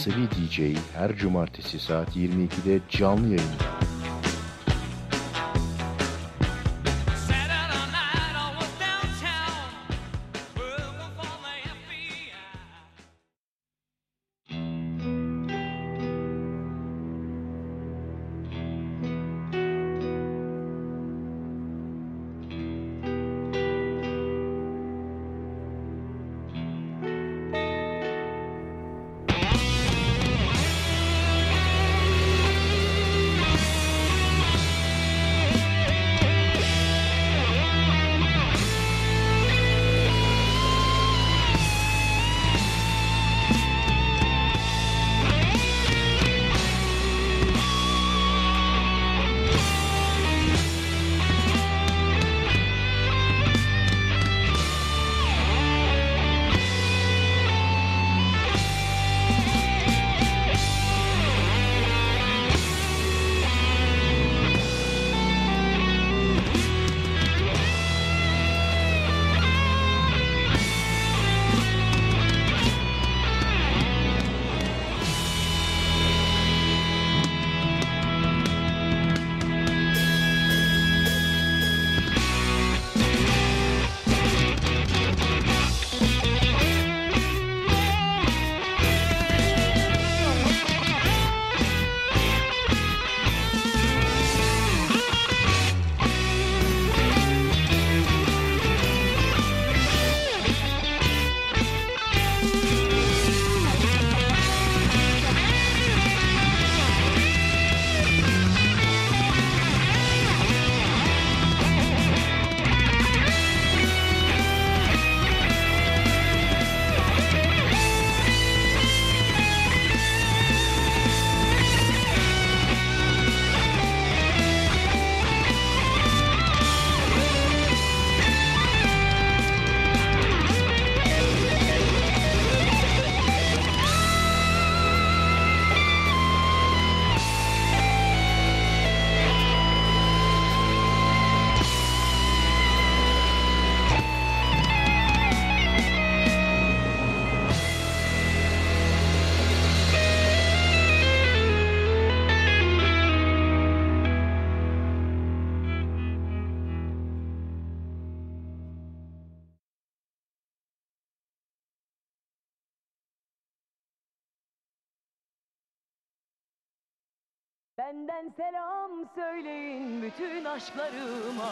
Sıvı DJ her cumartesi saat 22'de canlı yayında. Aşklarıma.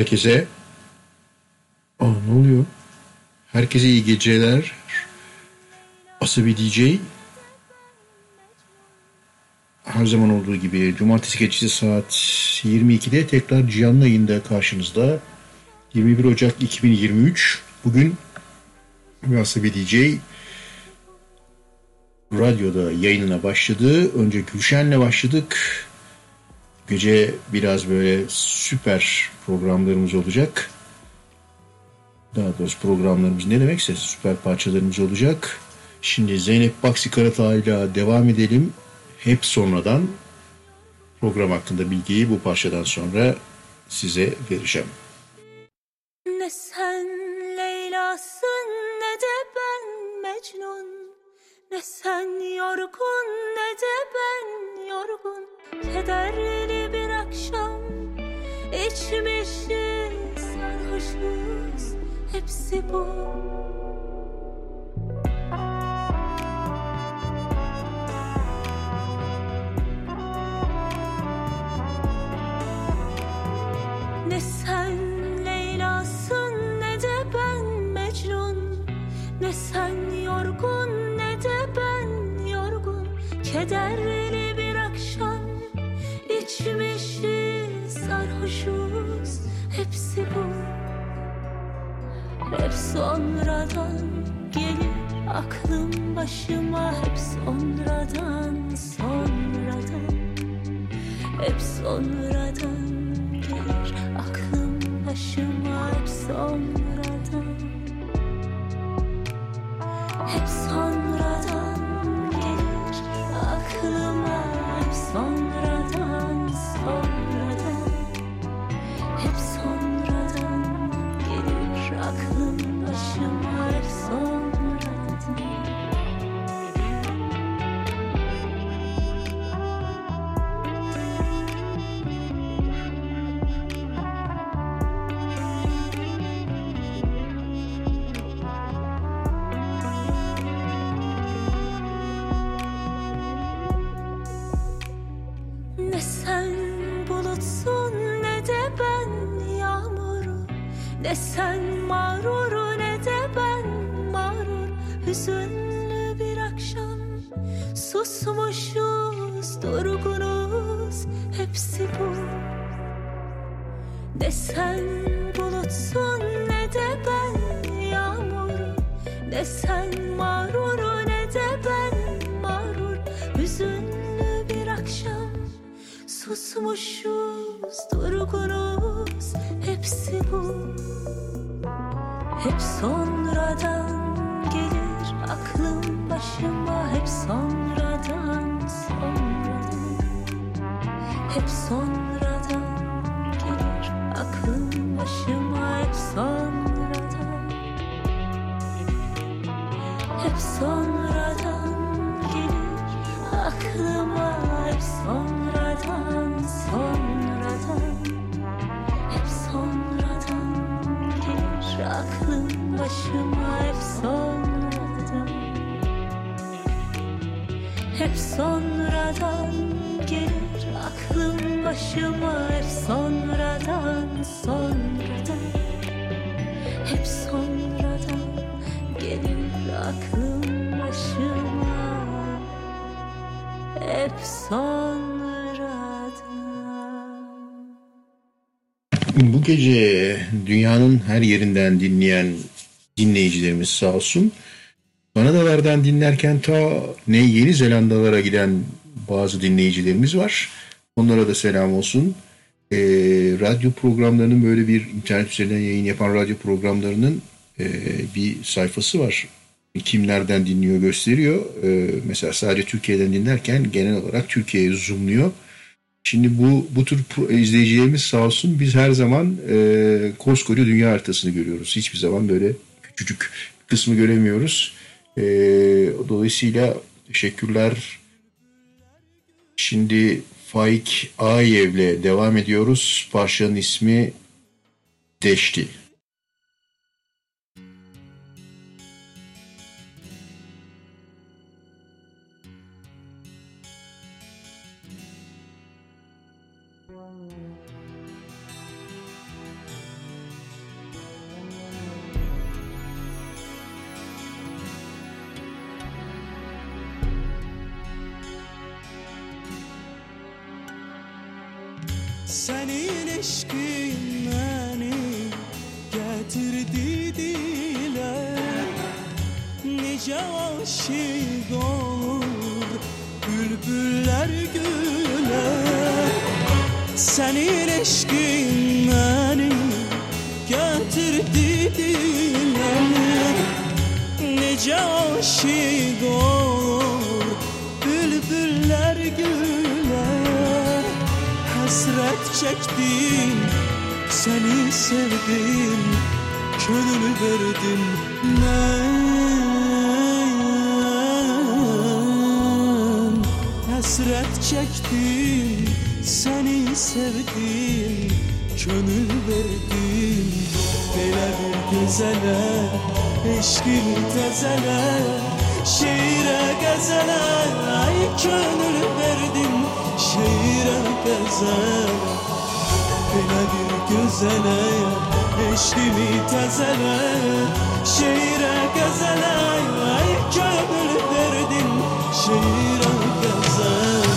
Herkese Aa, ne oluyor? Herkese iyi geceler. Asabi DJ her zaman olduğu gibi cumartesi gecesi saat 22'de tekrar canlı yayında karşınızda. 21 Ocak 2023 bugün Asabi DJ radyoda yayınına başladı. Önce Gülşen'le başladık. Gece biraz böyle süper programlarımız olacak. Daha doğrusu programlarımız ne demekse süper parçalarımız olacak. Şimdi Zeynep Baksi Karatağ ile devam edelim. Hep sonradan program hakkında bilgiyi bu parçadan sonra size vereceğim. Ne sen Leyla'sın ne de ben Mecnun Ne sen yorgun ne de ben yorgun Kederli bir akşam içmişiz sarhoşuz. Hepsi bu sonradan gelir aklım başıma. Hep sonradan sonradan hep sonradan gelir aklım başıma. Hep sonradan Hep sonradan gelir aklıma. Hep sonradan sonradan Hep sonradan gelir aklım başıma hep her yerinden dinleyen dinleyicilerimiz sağ olsun. Kanadalardan dinlerken ta ne Yeni Zelandalara giden bazı dinleyicilerimiz var. Onlara da selam olsun. Ee, radyo programlarının böyle bir internet üzerinden yayın yapan radyo programlarının e, bir sayfası var. Kimlerden dinliyor gösteriyor. Ee, mesela sadece Türkiye'den dinlerken genel olarak Türkiye'ye zoomluyor. Şimdi bu bu tür izleyicilerimiz sağ olsun biz her zaman e, koskoca dünya haritasını görüyoruz. Hiçbir zaman böyle küçücük kısmı göremiyoruz. E, dolayısıyla teşekkürler. Şimdi Faik Ağayev'le devam ediyoruz. Parçanın ismi Deşti. Aşık olur bülbüller güler Hasret çektim seni sevdim Könül verdim. Ben Hasret çektim seni sevdim Könül verdim. Belə bir gözələ Eşqimi təzələ Şeirə qəzələ Ay könül verdim Şeirə qəzələ Belə bir gözələ Eşqimi təzələ Şeirə qəzələ Ay könül verdim Şeirə qəzələ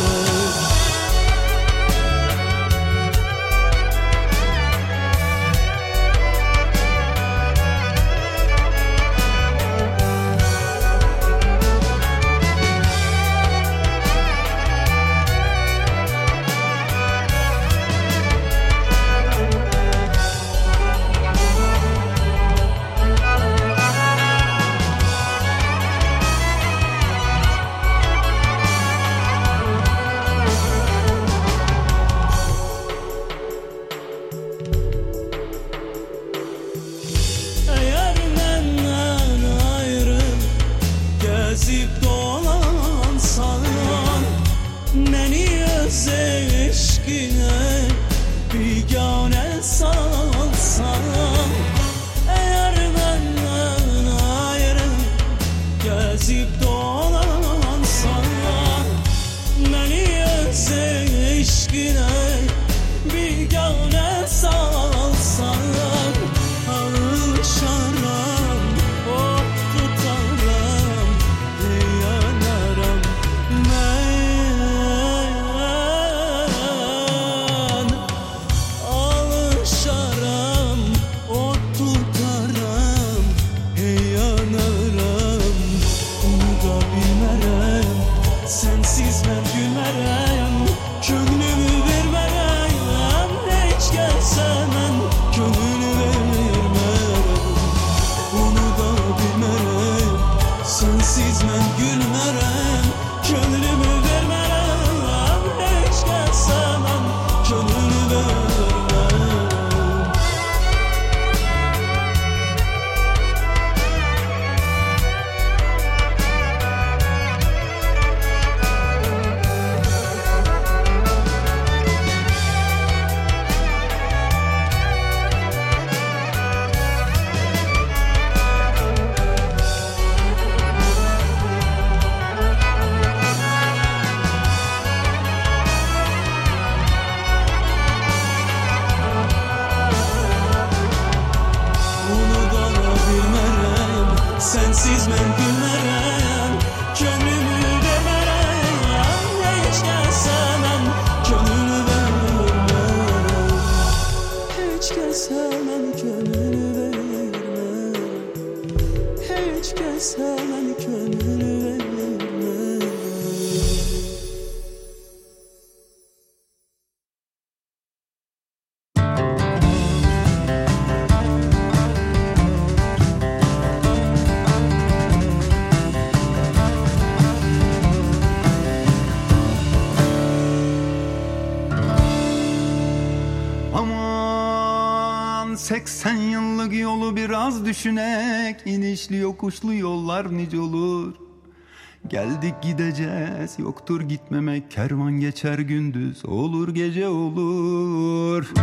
Sensiz ben gülmerem Könlümü düşünek inişli yokuşlu yollar nice olur. Geldik gideceğiz yoktur gitmemek Kervan geçer gündüz olur gece olur.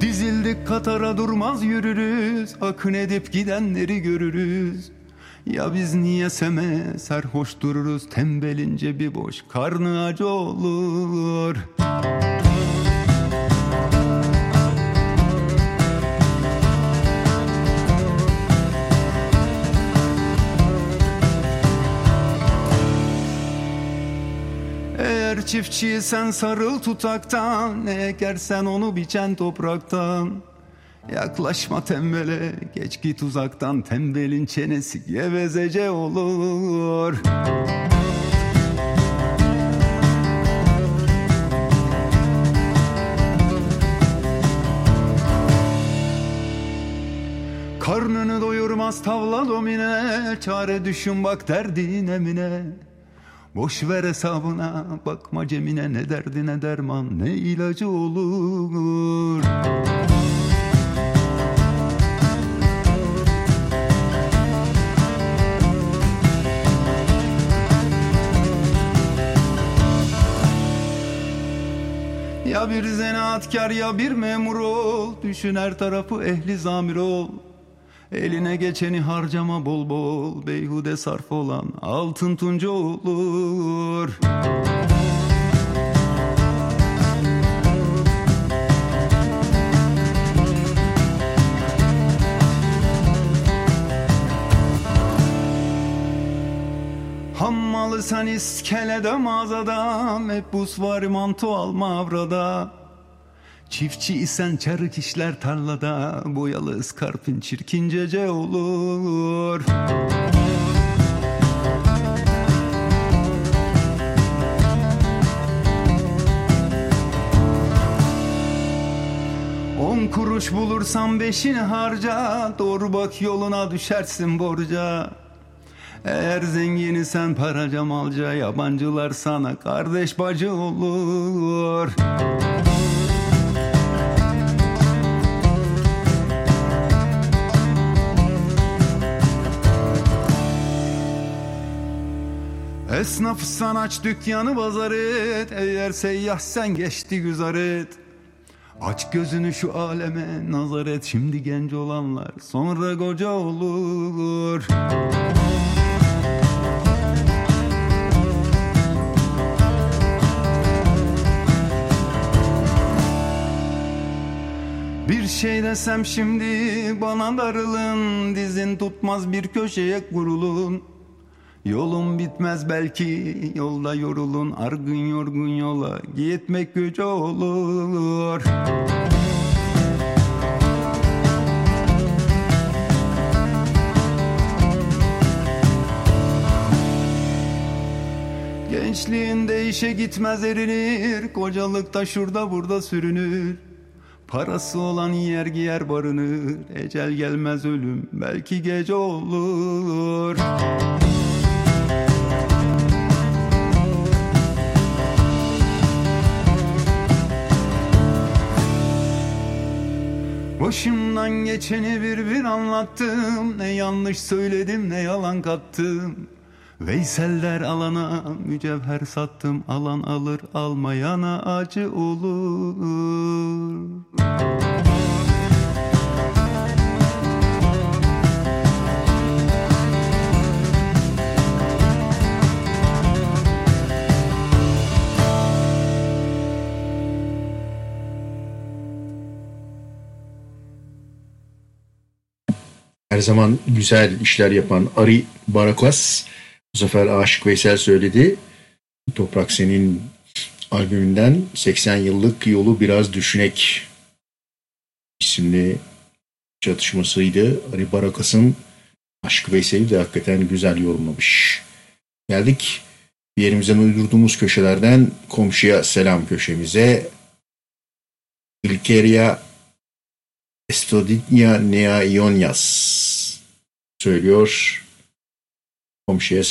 Dizildik Katar'a durmaz yürürüz Akın edip gidenleri görürüz Ya biz niye seme serhoş dururuz Tembelince bir boş karnı acı olur? Eğer çiftçiysen sarıl tutaktan ekersen onu biçen topraktan Yaklaşma tembele geç git uzaktan Tembelin çenesi gevezece olur. Karnını doyurmaz tavla domine Çare düşün bak derdin emine. Boş ver hesabına bakma cemine Ne derdi ne derman ne ilacı olur Bir zanaatkar ya bir memur ol. Düşün her tarafı ehli zamir ol. Eline geçeni harcama bol bol. Beyhude sarf olan altın tunca olur Hammalı sen iskelede mağazada Mebus var manto alma avrada Çiftçi isen çarık işler tarlada Boyalı ıskarpin çirkincece olur. On kuruş bulursan beşini harca Doğru bak yoluna düşersin borca eğer zengini sen paraca malca Yabancılar sana kardeş bacı olur. Esnafsan aç dükkanı pazar et Eğer seyyah sen geçti güzar et. Aç gözünü şu aleme nazar et Şimdi genç olanlar sonra koca olur Bir şey desem şimdi bana darılın Dizin tutmaz bir köşeye kurulun. Yolun bitmez belki yolda yorulun Argın yorgun yola gitmek güç olur. Gençliğinde işe gitmez erinir Kocalıkta şurada burada sürünür Parası olan yer giyer barınır Ecel gelmez ölüm belki gece olur. Başımdan geçeni bir bir anlattım Ne yanlış söyledim ne yalan kattım Veyseller alana mücevher sattım Alan alır almayana acı olur. Her zaman güzel işler yapan Ari Barakas, bu sefer Aşık Veysel söyledi. Toprak Sen'in albümünden 80 yıllık yolu biraz düşünek isimli çatışmasıydı. Ari Barakas'ın Aşık Veysel'i de hakikaten güzel yorumlamış. Geldik yerimizden uydurduğumuz köşelerden komşuya selam köşemize. Ilkeria Estodinha Nea Ionyas söylüyor. Komşuya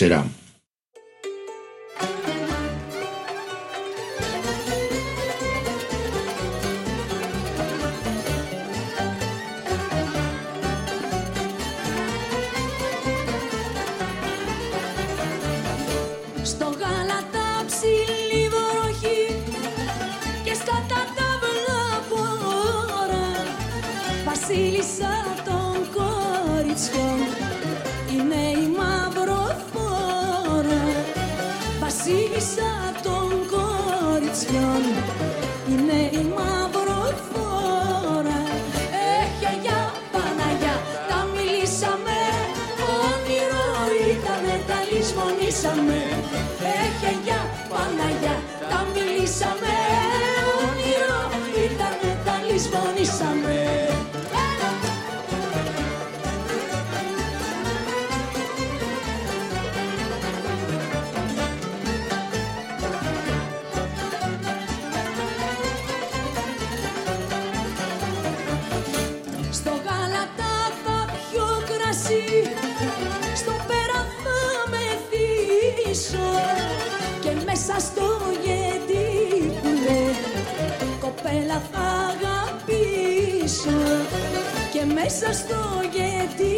μέσα στο γέντι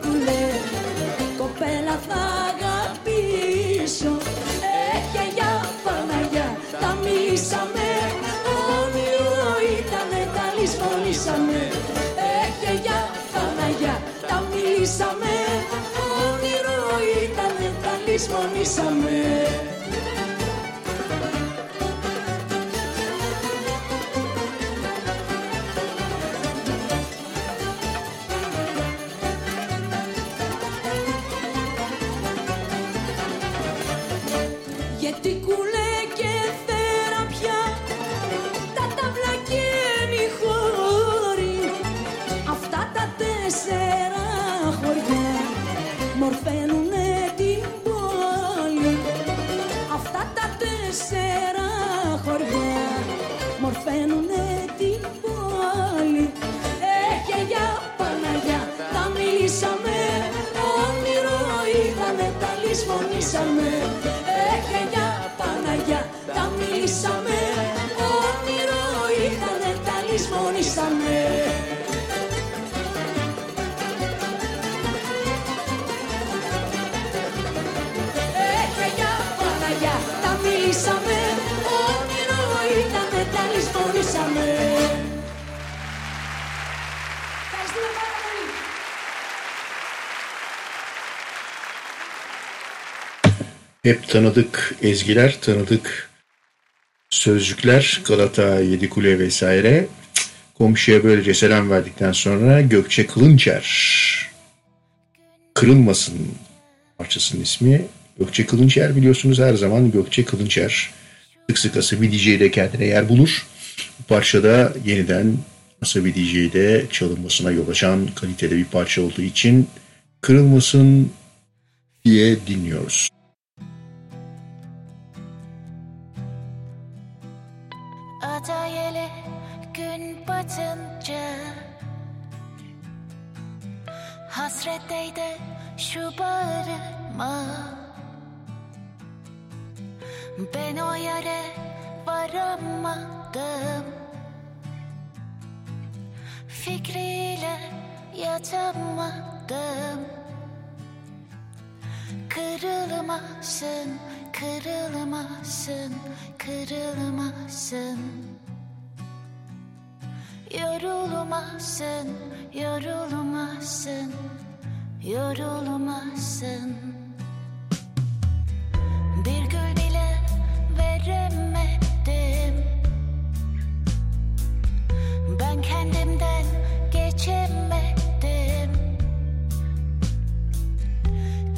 που λέει Κοπέλα θα αγαπήσω. Έχει για Παναγιά τα μιλήσαμε Όνειρο ήτανε τα λησμονήσαμε. Έχει για Παναγιά τα μιλήσαμε Όνειρο ήτανε τα λησμονήσαμε Hep tanıdık ezgiler, tanıdık sözcükler, Galata, Yedikule vesaire. Komşuya böylece selam verdikten sonra Gökçe Kılınçer. Kırılmasın parçasının ismi. Gökçe Kılınçer biliyorsunuz her zaman Gökçe Kılınçer. Sık sık Asabi DJ'de kendine yer bulur. Bu parçada yeniden Asabi DJ'de çalınmasına yol açan kalitede bir parça olduğu için Kırılmasın diye dinliyoruz. Adayele gün batınca Hasretteydi şu bağrıma. Ben o yere varamadım. Fikriyle yatamadım. Kırılmasın, kırılmasın, kırılmasın Yorulmasın, yorulmasın, yorulmasın Bir gül bile veremedim. Ben kendimden geçemedim.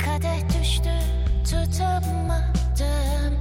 Kadeh düştü tutamadım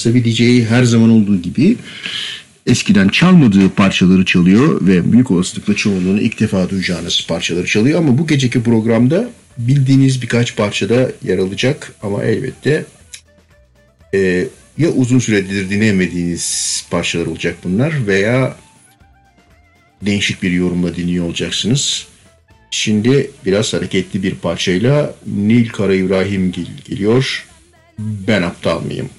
sevileceği her zaman olduğu gibi eskiden çalmadığı parçaları çalıyor ve büyük olasılıkla çoğunluğunu ilk defa duyacağınız parçaları çalıyor. Ama bu geceki programda bildiğiniz birkaç parçada yer alacak ama elbette e, ya uzun süredir dinlemediğiniz parçalar olacak bunlar veya değişik bir yorumla dinliyor olacaksınız. Şimdi biraz hareketli bir parçayla Nil Kara İbrahim geliyor. Ben aptal mıyım?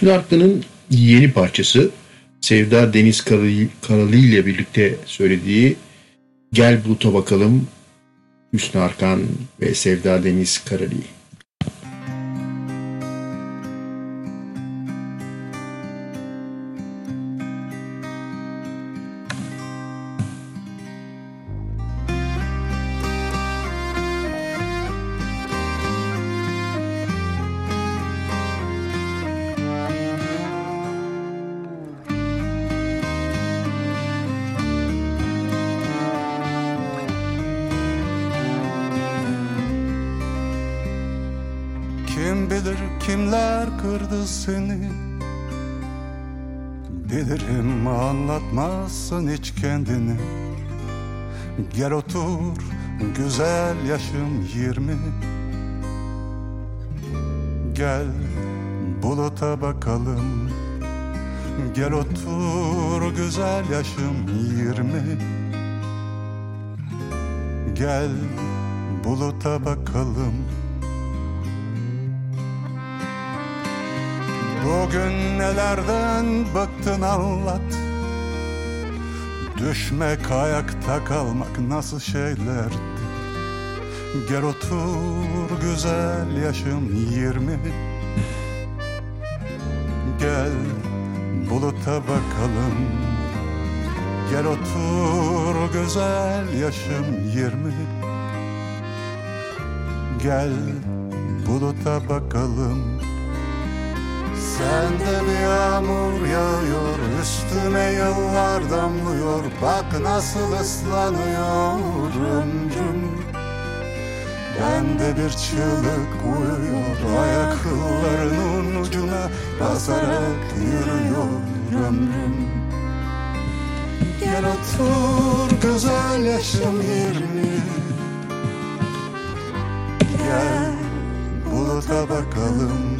Hüsnü Haklı'nın yeni parçası Sevda Deniz Karalı ile birlikte söylediği Gel Bulut'a Bakalım Hüsnü Arkan ve Sevda Deniz Karalı. Kimler kırdı seni? Bilirim anlatmazsın hiç kendini. Gel otur güzel yaşım yirmi. Gel buluta bakalım. Gel otur güzel yaşım yirmi. Gel buluta bakalım Bugün nelerden bıktın anlat. Düşmek ayakta kalmak nasıl şeylerdi Gel otur güzel yaşım yirmi. Gel buluta bakalım. Gel otur güzel yaşım yirmi. Gel buluta bakalım Sende bir yağmur yağıyor Üstüme yıllar damlıyor. Bak nasıl ıslanıyor ömrüm Bende bir çığlık uyuyor Ayaklarının ucuna basarak yürüyor ömrüm Gel otur güzel yaşım yirmi Gel buluta bakalım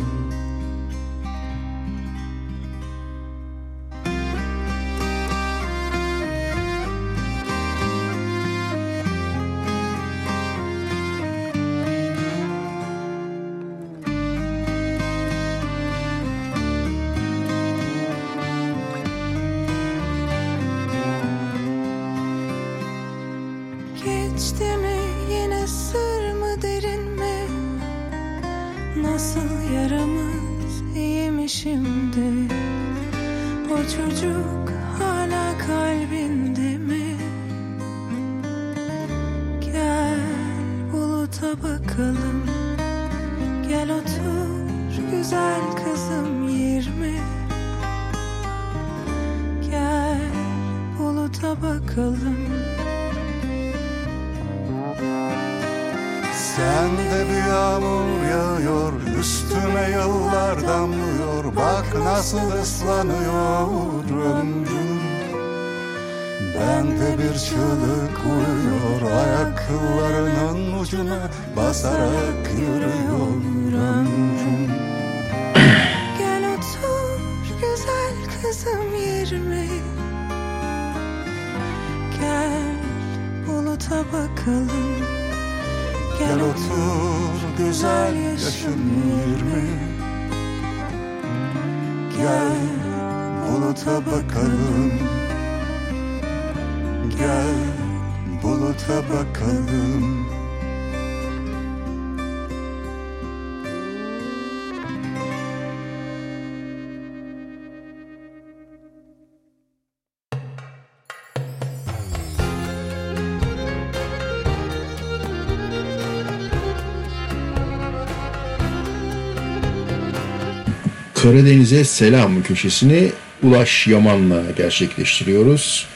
Karadeniz'e selam köşesini Ulaş Yaman'la gerçekleştiriyoruz.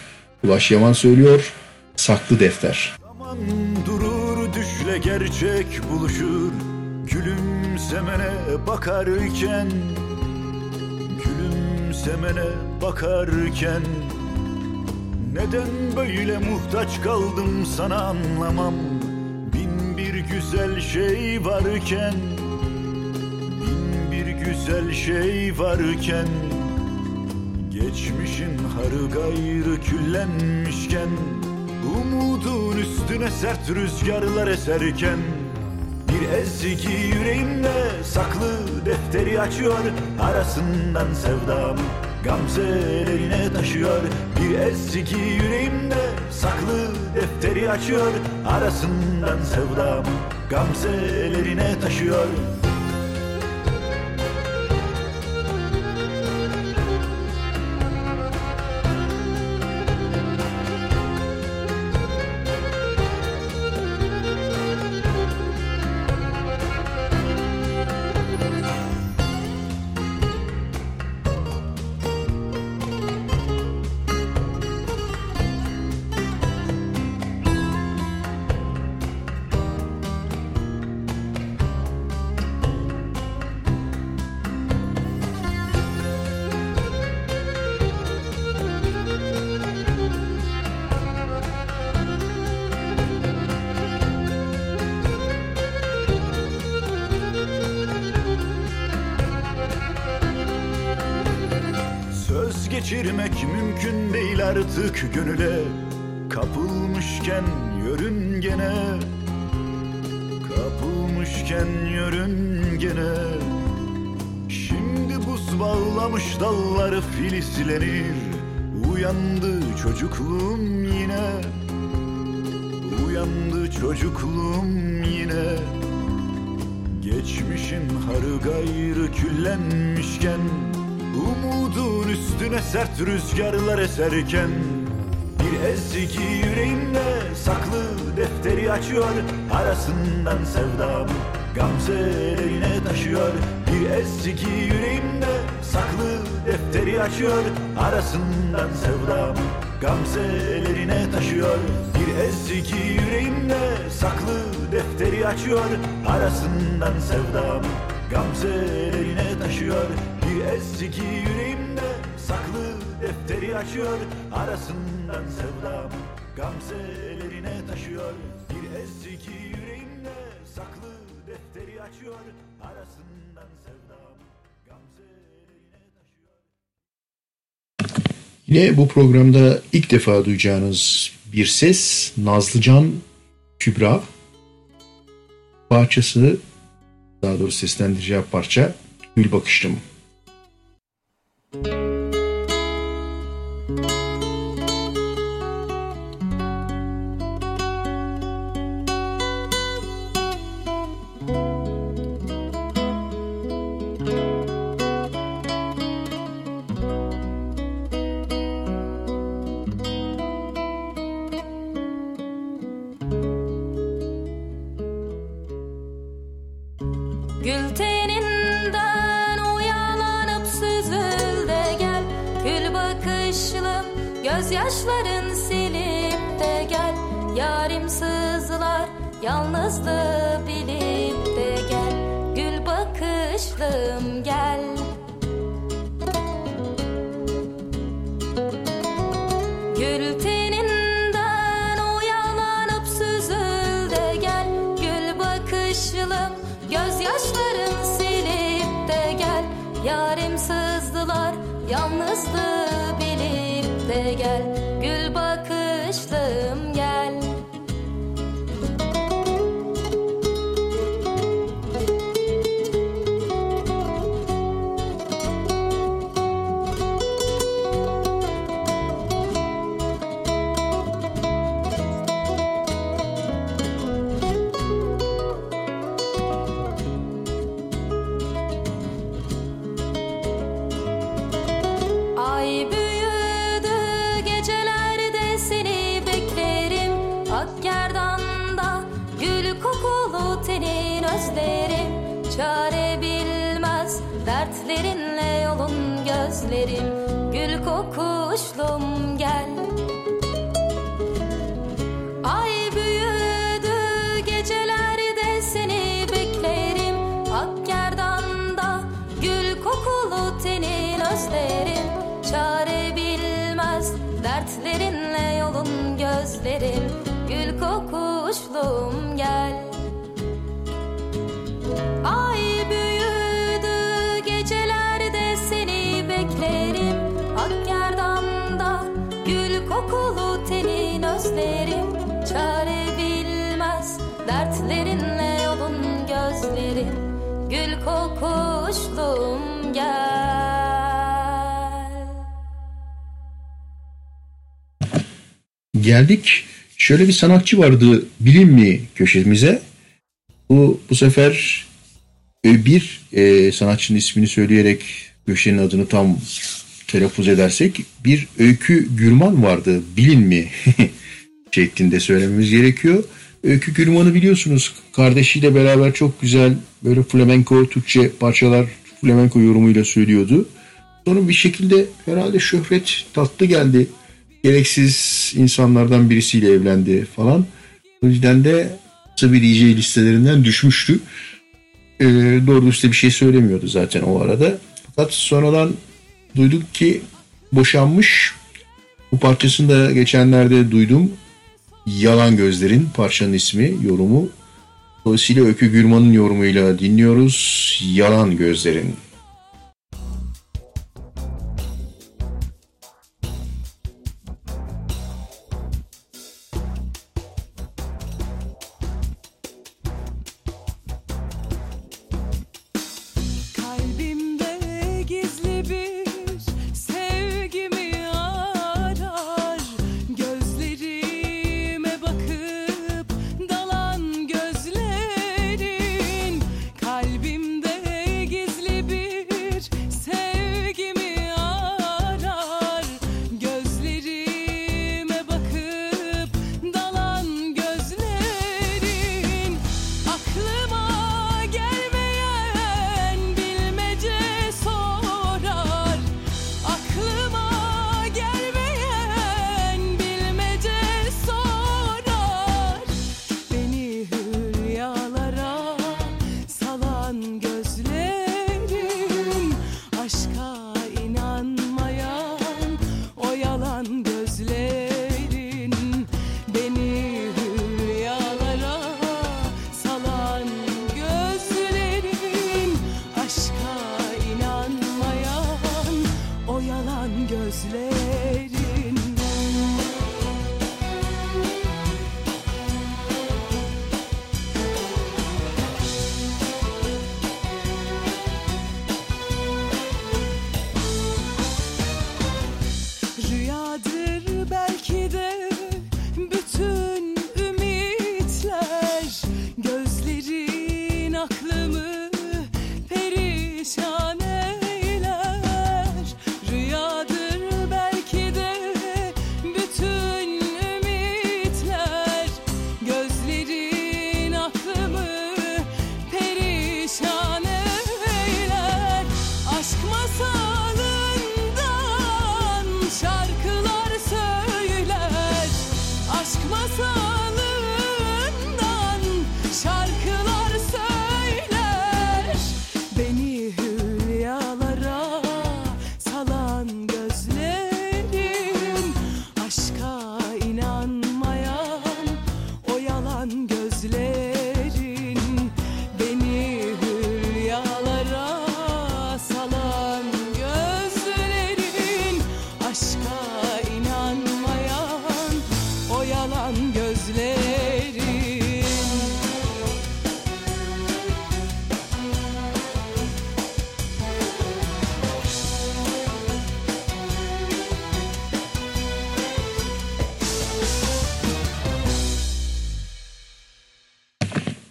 Ulaş Yaman söylüyor, Saklı Defter. Zaman durur düşle gerçek buluşur Gülümsemene bakarken Gülümsemene bakarken Neden böyle muhtaç kaldım sana anlamam Bin bir güzel şey varken güzel şey varken Geçmişin harı gayrı küllenmişken Umudun üstüne sert rüzgarlar eserken Bir ezgi yüreğimde saklı defteri açıyor Arasından sevdam gamzelerine taşıyor. Bir ezgi yüreğimde saklı defteri açıyor Arasından sevdam gamzelerine taşıyor artık gönüle Kapılmışken yörüngene Kapılmışken yörüngene. Şimdi buz bağlamış dalları filizlenir Uyandı çocukluğum yine. Uyandı çocukluğum yine. Geçmişin harı gayrı küllenmişken Umudun üstüne sert rüzgarlar eserken Ezgi yüreğimde saklı defteri açıyor. Arasından sevdam gamzelerine taşıyor. Bir ezgi yüreğimde saklı defteri açıyor. Arasından sevdam gamzelerine taşıyor. Bir ezgi yüreğimde saklı defteri açıyor. Arasından sevdam gamzelerine taşıyor. Bir ezgi yüreğimde saklı defteri açıyor. Arasından sevdam gamzelerine taşıyor. Bir ezgi yüreğimde saklı defteri açıyor. Arasından sevdam gamzelerine taşıyor. Yine bu programda ilk defa duyacağınız bir ses Nazlıcan Kübra. Parçası daha doğrusu seslendireceği parça Gül Bakıştım. Gül Geldik. Şöyle bir sanatçı vardı bilim mi köşemize. Bu, bu sefer e, bir e, sanatçının ismini söyleyerek köşenin adını tam telaffuz edersek bir Öykü Gürman vardı bilin mi şeklinde söylememiz gerekiyor. Öykü Gürman'ı biliyorsunuz kardeşiyle beraber çok güzel böyle flamenko Türkçe parçalar flamenko yorumuyla söylüyordu. Sonra bir şekilde herhalde şöhret tatlı geldi. Gereksiz insanlardan birisiyle evlendi falan. O yüzden de bir DJ listelerinden düşmüştü. Ee, doğru dürüst de bir şey söylemiyordu zaten o arada. Fakat sonradan duyduk ki boşanmış. Bu parçasını da geçenlerde duydum. Yalan Gözlerin parçanın ismi, yorumu. Dolayısıyla Öykü Gürman'ın yorumuyla dinliyoruz. Yalan Gözlerin.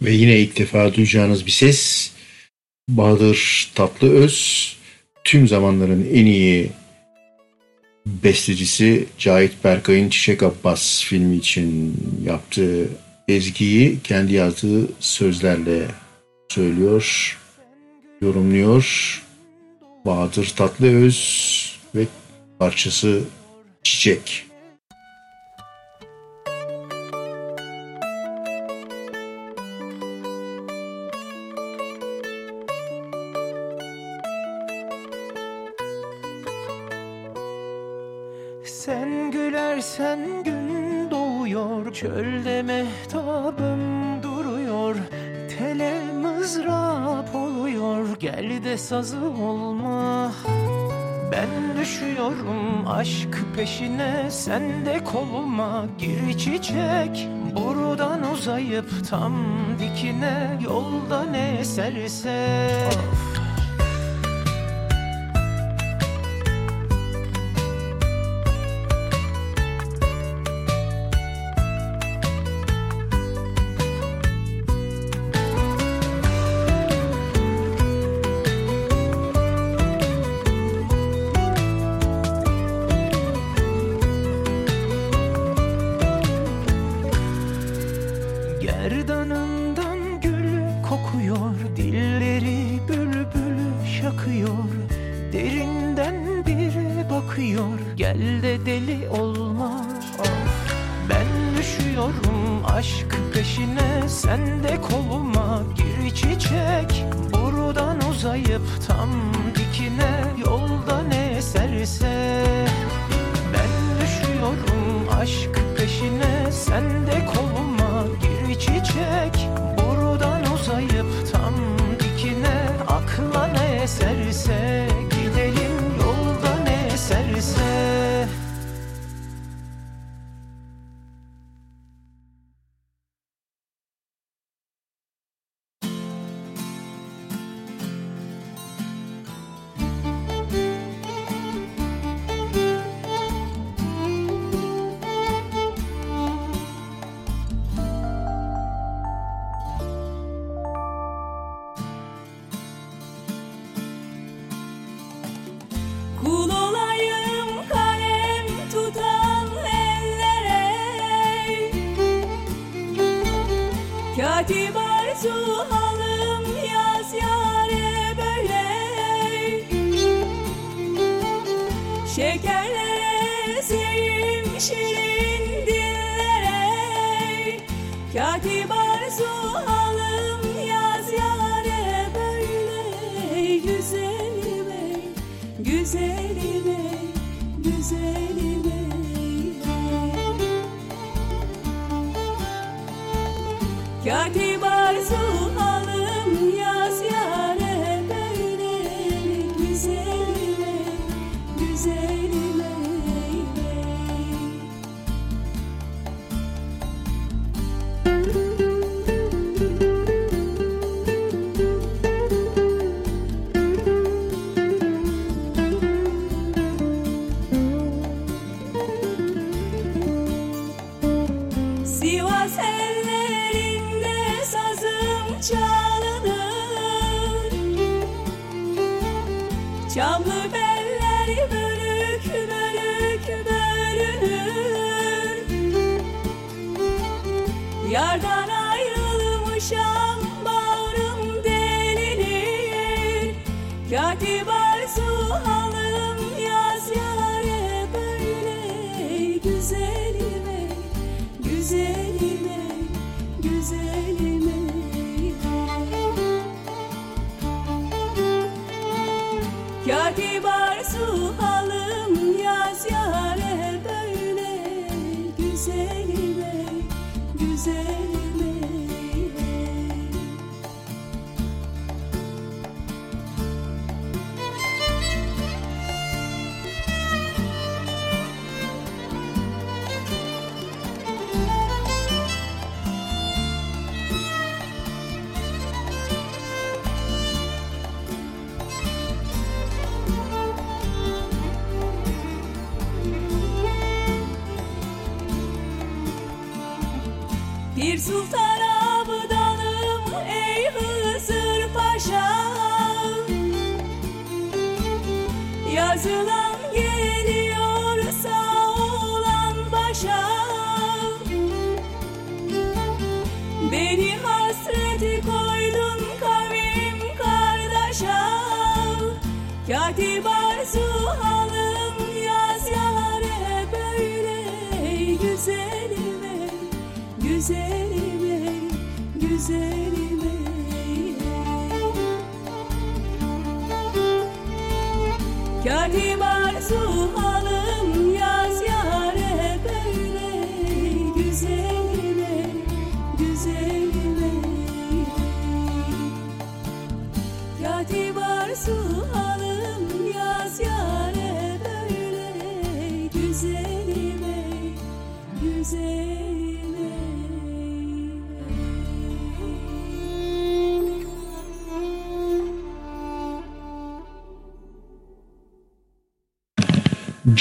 ve yine ilk defa duyacağınız bir ses Bahadır Tatlıöz tüm zamanların en iyi bestecisi Cahit Berkay'ın Çiçek Abbas filmi için yaptığı ezgiyi kendi yazdığı sözlerle söylüyor, yorumluyor. Bahadır Tatlıöz ve parçası Çiçek. sazı olma. Ben düşüyorum aşk peşine Sen de koluma. Gir çiçek Buradan uzayıp tam dikine. Yolda ne eserse. Of.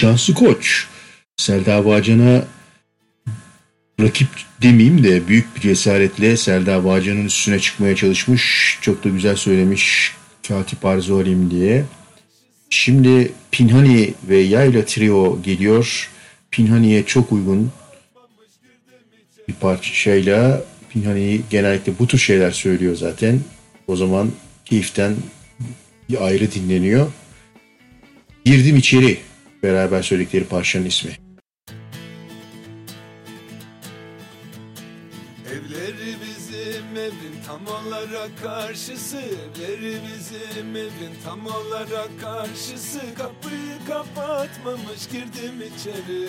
Cansu Koç, Selda Bağcan'a rakip demeyeyim de büyük bir cesaretle Selda Bağcan'ın üstüne çıkmaya çalışmış. Çok da güzel söylemiş Katip Arzu Halim diye. Şimdi Pinhani ve Yayla Trio geliyor. Pinhani'ye çok uygun bir parçayla Pinhani genellikle bu tür şeyler söylüyor zaten. O zaman keyiften bir ayrı dinleniyor. Girdim içeri beraber söyledikleri parçanın ismi. Evleri bizim evin tam olarak karşısı. Evleri bizim evin tam olarak karşısı. Kapıyı kapatmamış girdim içeri.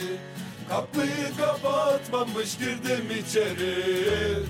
Kapıyı kapatmamış girdim içeri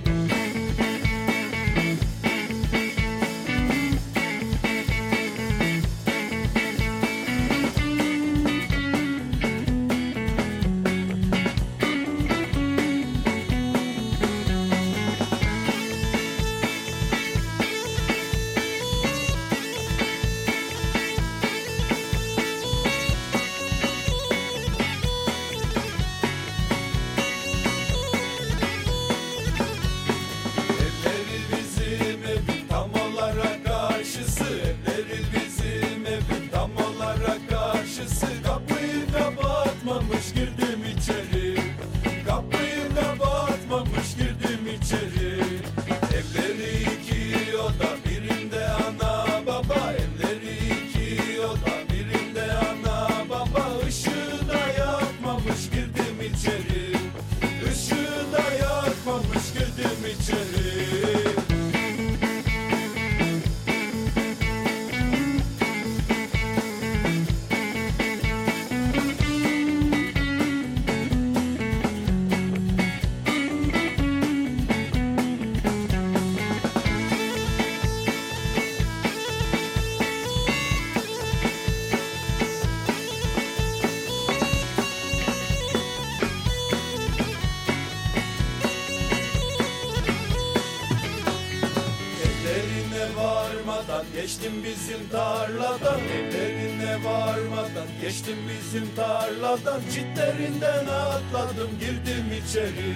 geçtim bizim tarladan Evlerine varmadan. Geçtim bizim tarladan Çitlerinden atladım girdim içeri.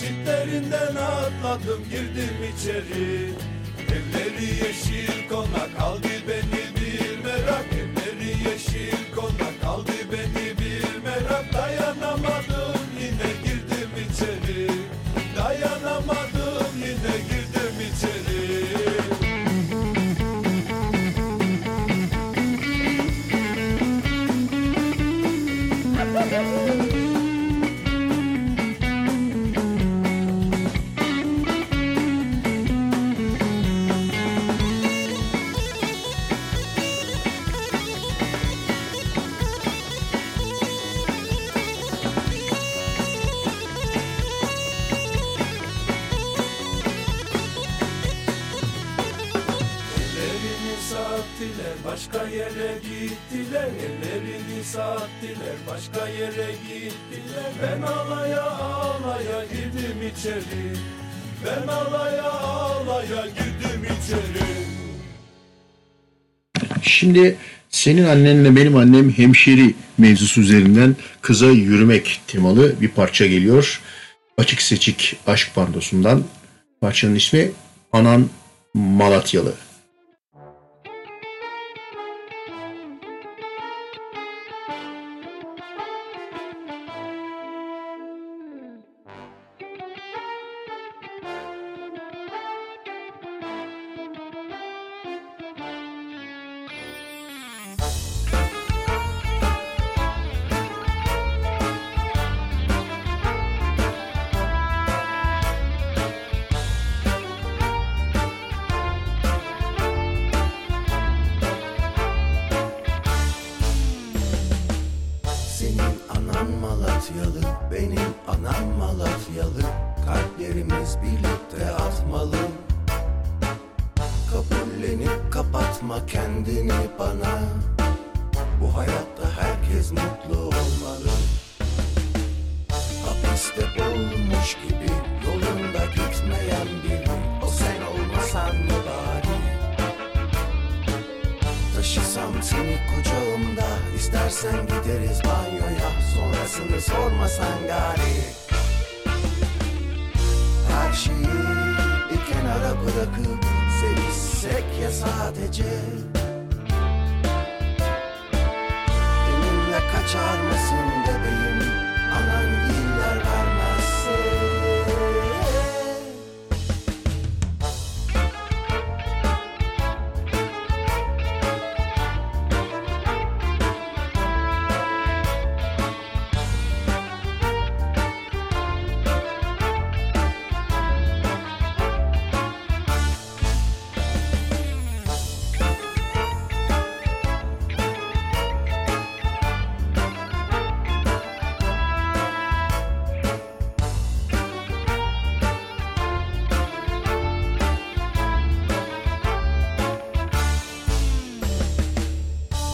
Çitlerinden atladım girdim içeri. Evleri yeşil konak kaldı beni Ben ağlaya ağlaya girdim içeri Şimdi senin annenle benim annem hemşeri mevzusu üzerinden kıza yürümek temalı bir parça geliyor. Açık seçik aşk bandosundan. Parçanın ismi Anan Malatyalı.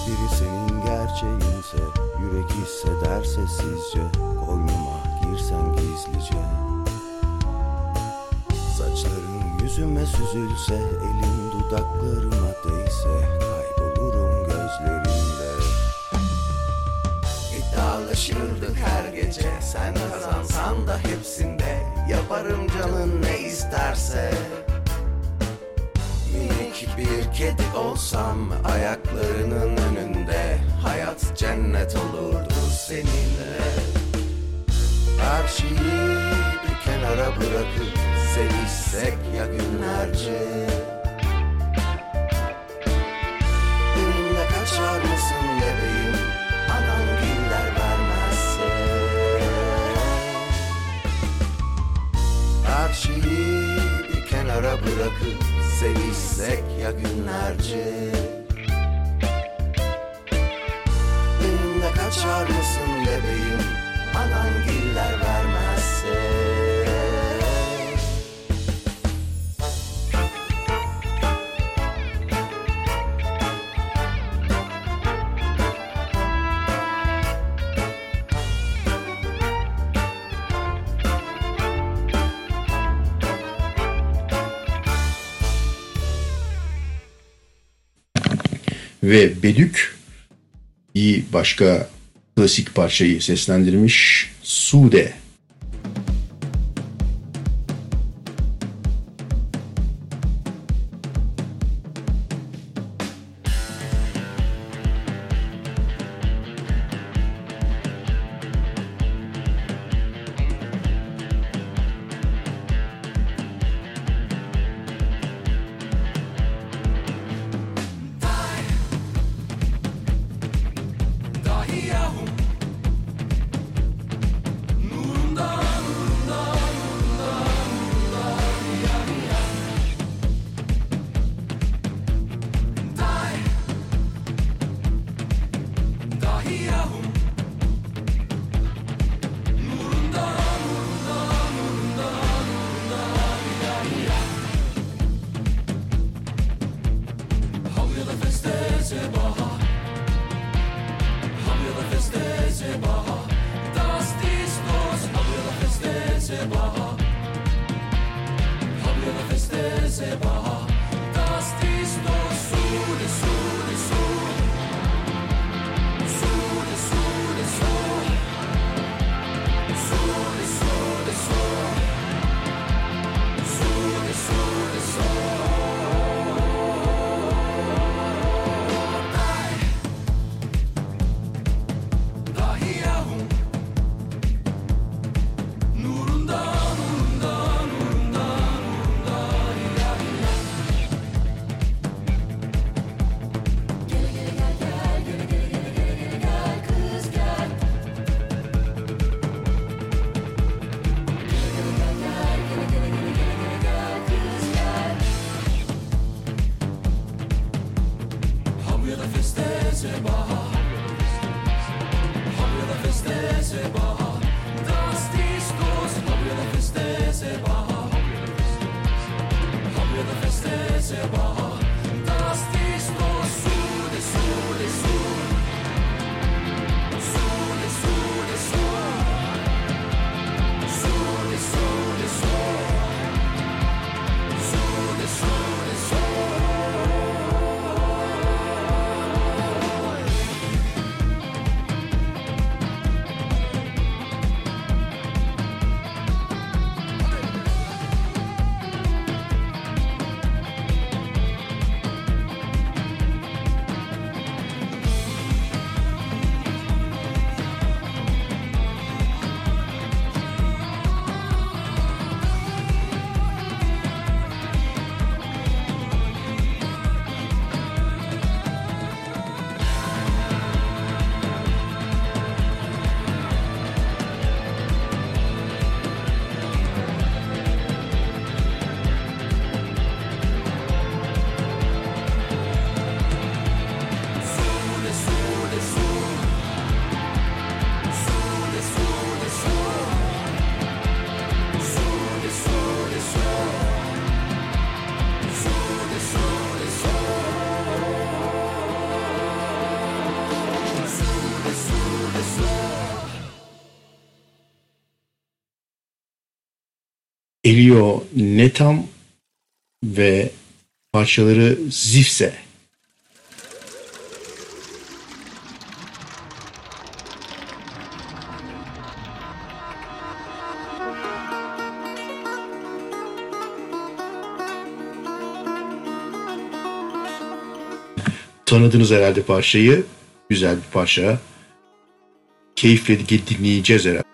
Biri senin gerçeğinse Yürek hisseder sessizce Koynuma girsen gizlice. Saçların yüzüme süzülse Elin dudaklarıma değse Kaybolurum gözlerinde. İddialaşırdık her gece Sen kazansan da hepsinde Yaparım canın ne isterse Minik bir kedi olsam ayaklarının önünde Hayat cennet olurdu seninle. Her şeyi bir kenara bırakıp sevişsek ya günlerce? Benimle kaçar mısın bebeğim? Anan giller vermezse? Her şeyi bir kenara bırakıp sevişsek ya günlerce? Benimle kaçar mısın bebeğim? Anan giller vermezse Ve Bedük bir başka klasik parçayı seslendirmiş Sude. Elio Netam ve parçaları Zifse. Tanıdınız herhalde parçayı. Güzel bir parça. Keyifle dinleyeceğiz herhalde.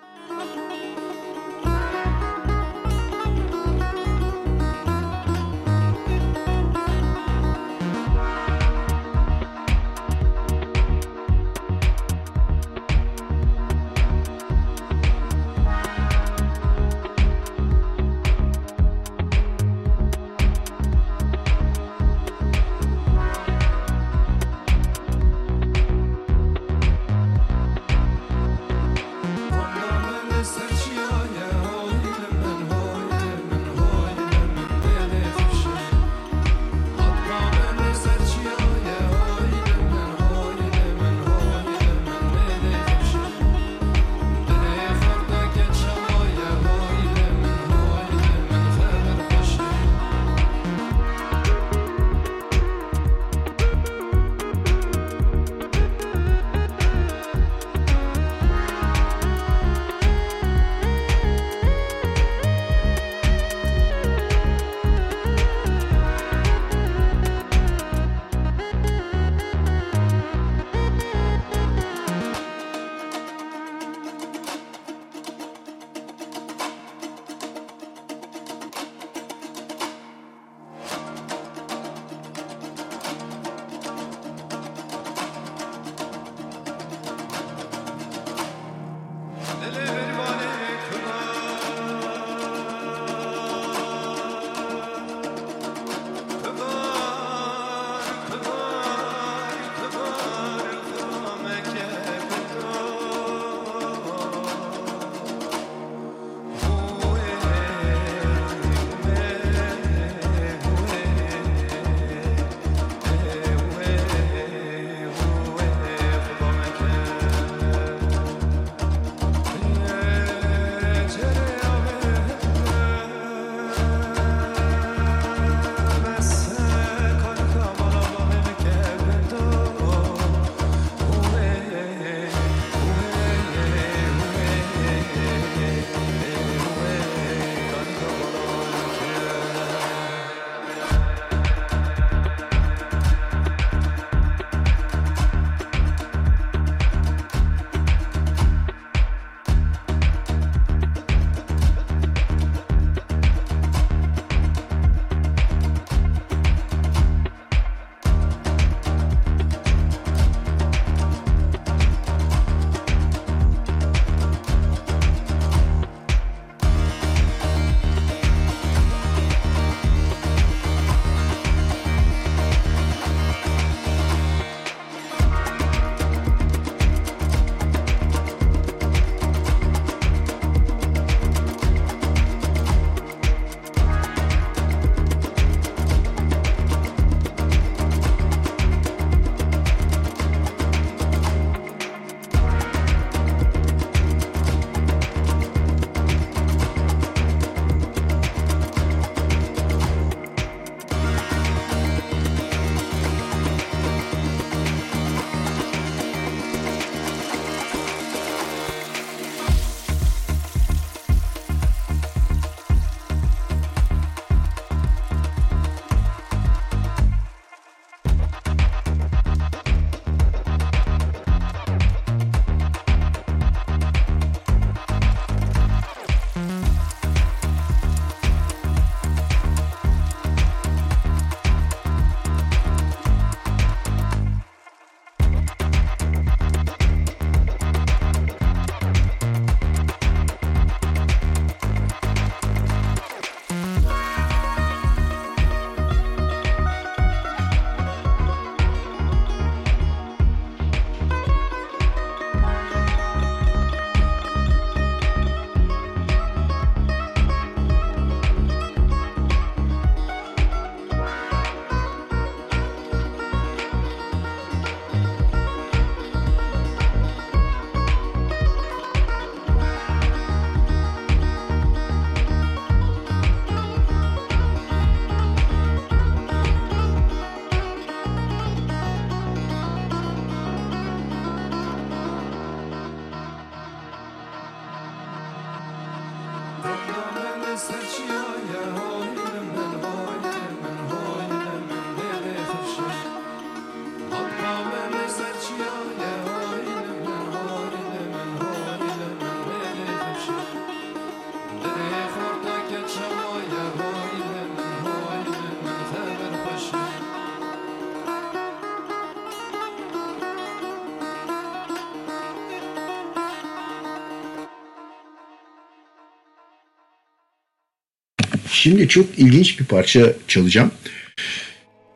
Şimdi çok ilginç bir parça çalacağım.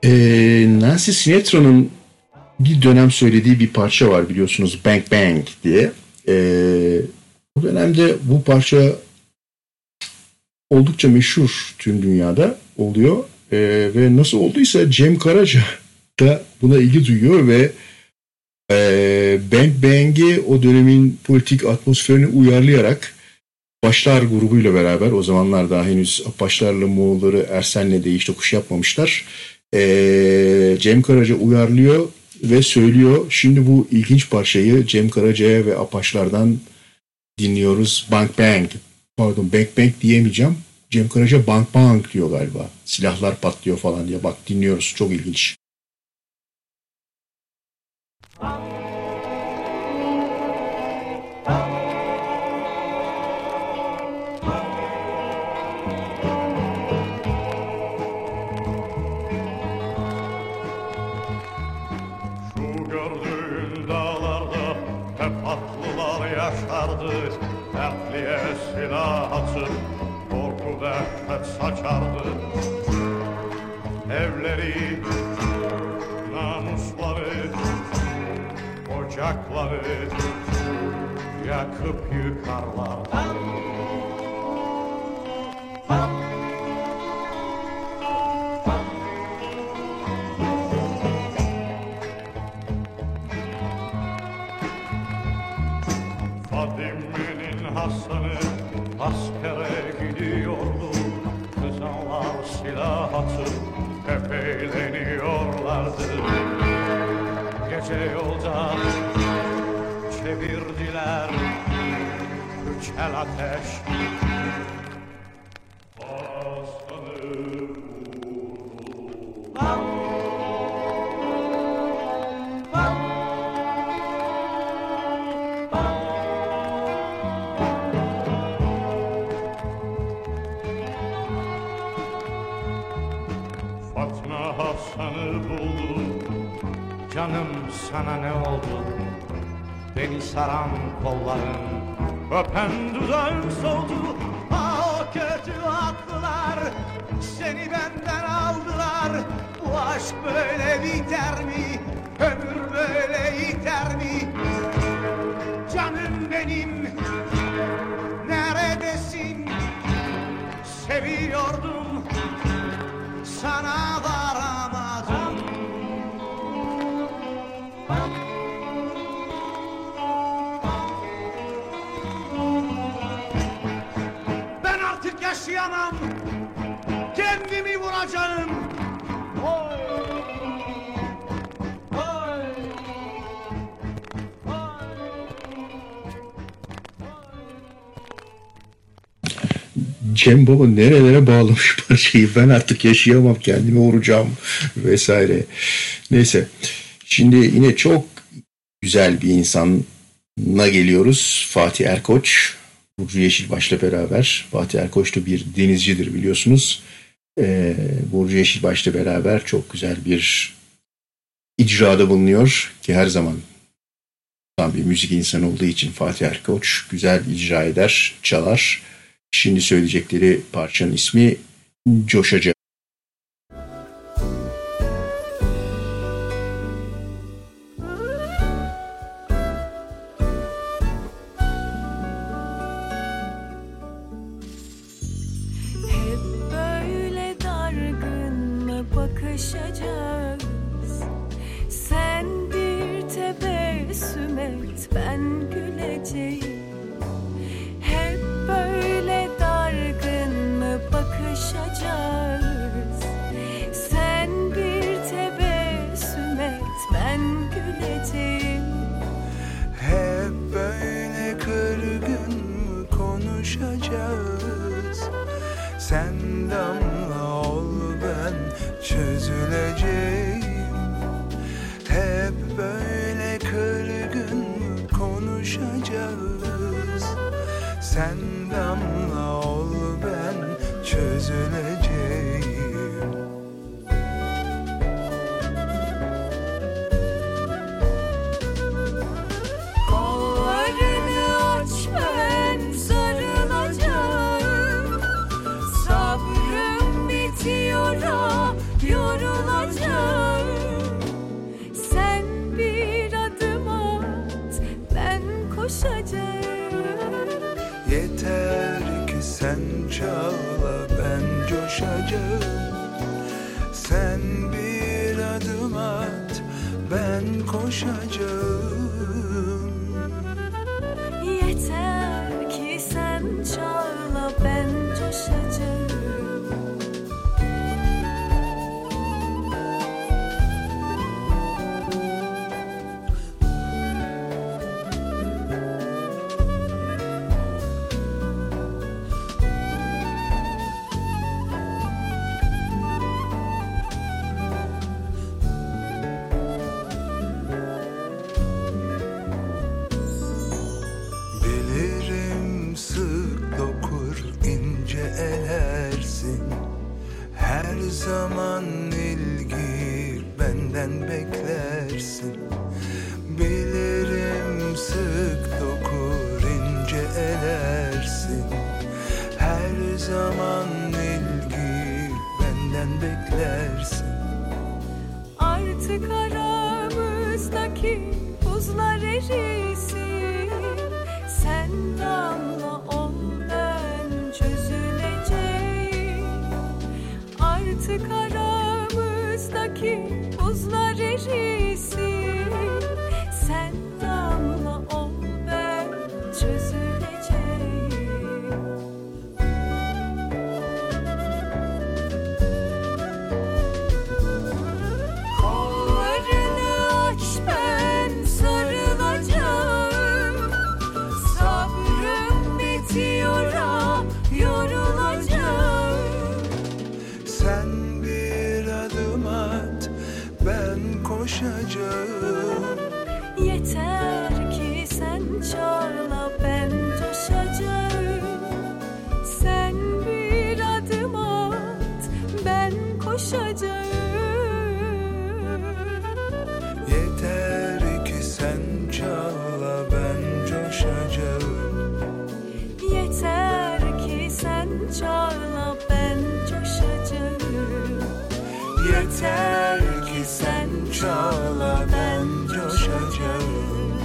Ee, Nancy Sinatra'nın bir dönem söylediği bir parça var biliyorsunuz Bang Bang diye. Ee, o dönemde bu parça oldukça meşhur tüm dünyada oluyor. Ee, ve nasıl olduysa Cem Karaca da buna ilgi duyuyor ve e, Bang Bang'i o dönemin politik atmosferini uyarlayarak Başlar grubuyla beraber o zamanlar daha henüz Apaçlarla Moğolları Ersen'le değiş tokuş yapmamışlar. Ee, Cem Karaca uyarlıyor ve söylüyor. Şimdi bu ilginç parçayı Cem Karaca'ya ve Apaçlardan dinliyoruz. Bang Bang. Pardon Bang Bang diyemeyeceğim. Cem Karaca Bang Bang diyor galiba. Silahlar patlıyor falan diye. Bak dinliyoruz. Çok ilginç. Ocakları yakıp yıkarlardı Üç el ateş. Fatma Hasan'ı buldu Canım sana ne oldu? Beni saran kolların Öpen dudağın soldu Ah o kötü aklılar Seni benden aldılar Bu aşk böyle biter mi? Ömür böyle yeter mi? Canım benim Neredesin? Seviyordum sana varamadım Cem Baba nerelere bağlamış parçayı ben artık yaşayamam kendimi vuracağım vesaire. Neyse şimdi yine çok güzel bir insana geliyoruz Fatih Erkoç. Burcu Yeşilbaş'la beraber Fatih Erkoç da bir denizcidir biliyorsunuz. Ee, Burcu Yeşilbaş'la beraber çok güzel bir icrada bulunuyor ki her zaman bir müzik insanı olduğu için Fatih Erkoç güzel icra eder, çalar. Şimdi söyleyecekleri parçanın ismi Coşacak. Çağla ben coşacağım Yeter ki sen çağla ben coşacağım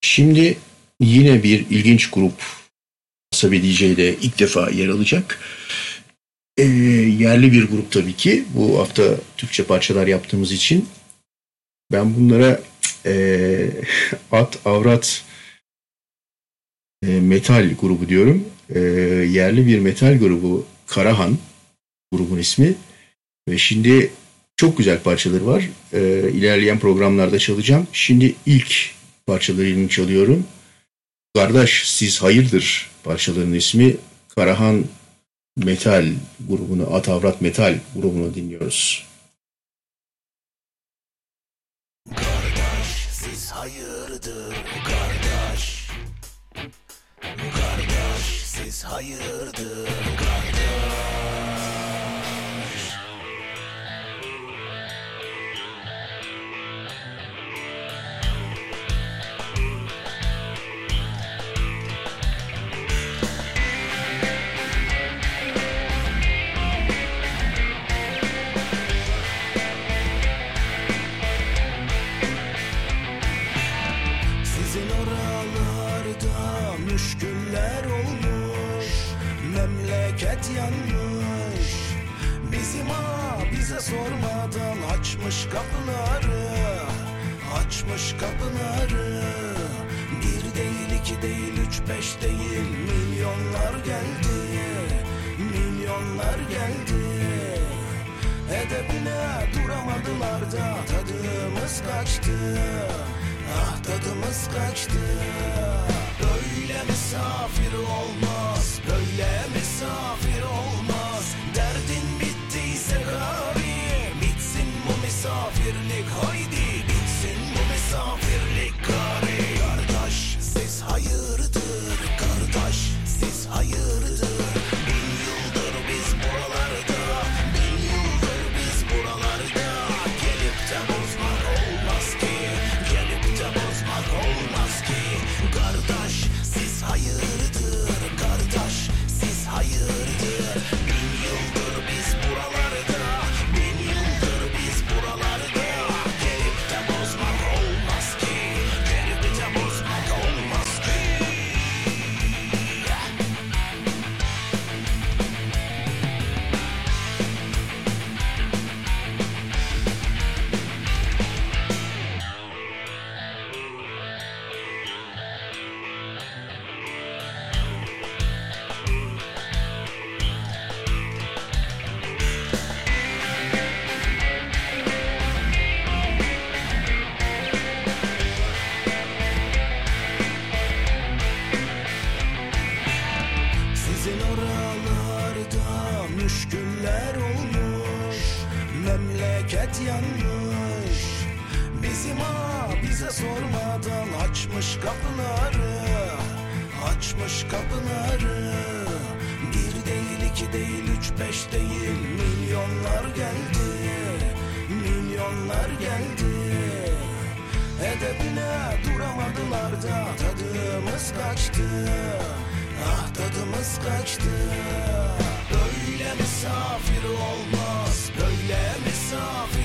Şimdi yine bir ilginç grup Asabi DJ'de ilk defa yer alacak. Ee, yerli bir grup tabii ki. Bu hafta Türkçe parçalar yaptığımız için ben bunlara ee, at, avrat e, metal grubu diyorum. Ee, yerli bir metal grubu Karahan grubun ismi. Ve şimdi çok güzel parçaları var. Ee, ilerleyen programlarda çalacağım. Şimdi ilk parçalarını çalıyorum. Kardeş siz hayırdır parçalarının ismi Karahan Metal grubunu, Atavrat Metal grubunu dinliyoruz. Siz hayırdır. Kardeş Sizin oralarda müşküller olmuş memleket yanmış. Bizim ha bize sormadan açmış kapıları. Açmış kapıları. Bir değil iki değil üç beş değil. Milyonlar geldi. Milyonlar geldi. Edebine duramadılar da tadımız kaçtı. Ah tadımız kaçtı. Böyle misafir olmaz Böyle misafir olmaz. Derdin bittiyse gari Bitsin bu misafirlik. Haydi bitsin bu misafirlik gari beş değil milyonlar geldi Milyonlar geldi. Edebine duramadılar da tadımız kaçtı Ah tadımız kaçtı. Böyle misafir olmaz Böyle misafir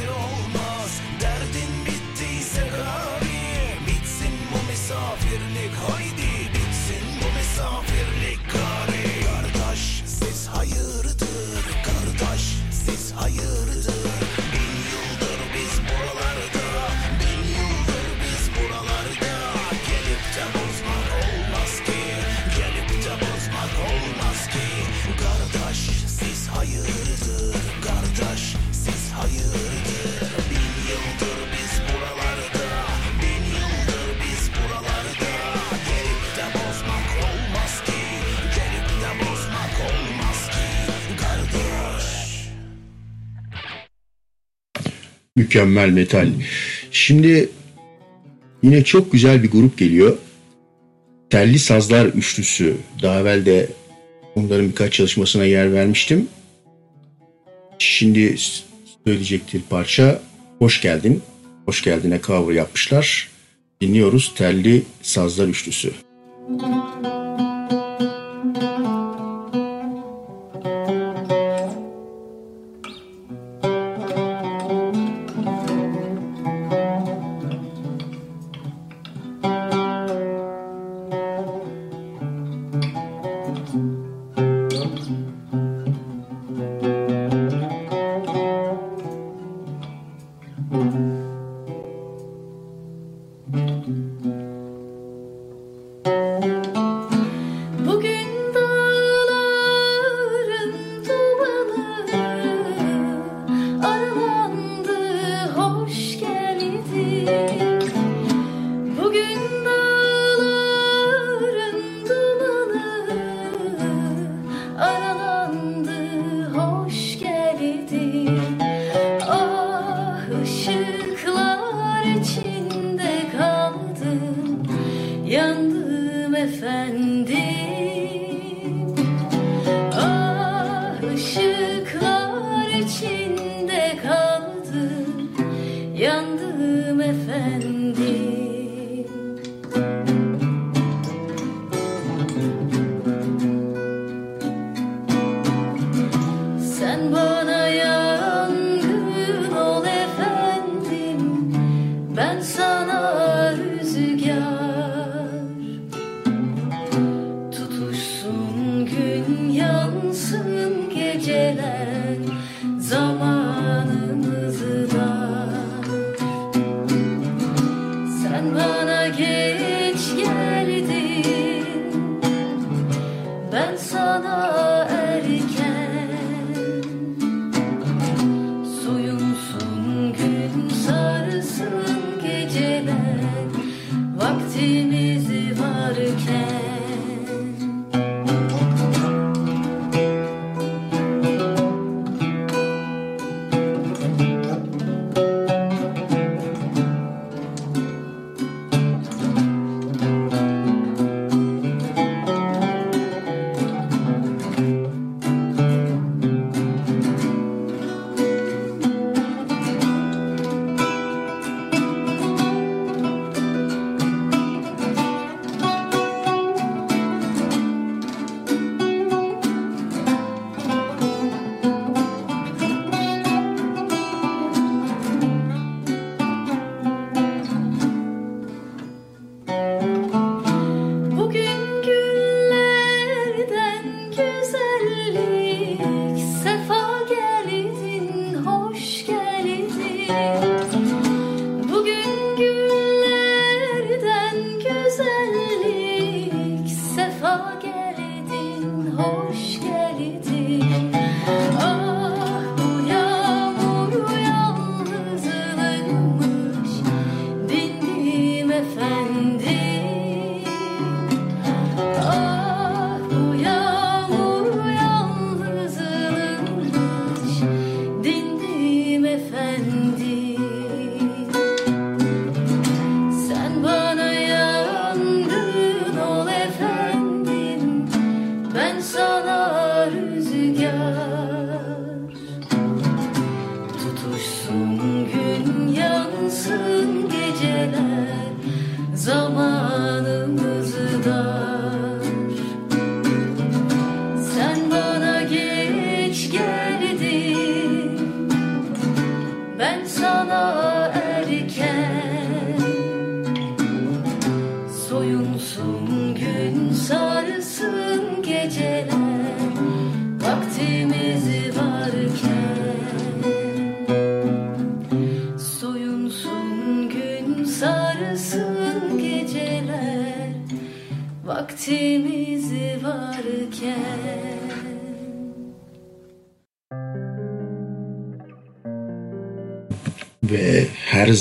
Mükemmel metal. Şimdi yine çok güzel bir grup geliyor. Telli Sazlar Üçlüsü. Daha evvel de onların birkaç çalışmasına yer vermiştim. Şimdi söyleyecektir parça. Hoş geldin. Hoş geldine cover yapmışlar. Dinliyoruz Telli Sazlar Üçlüsü. Müzik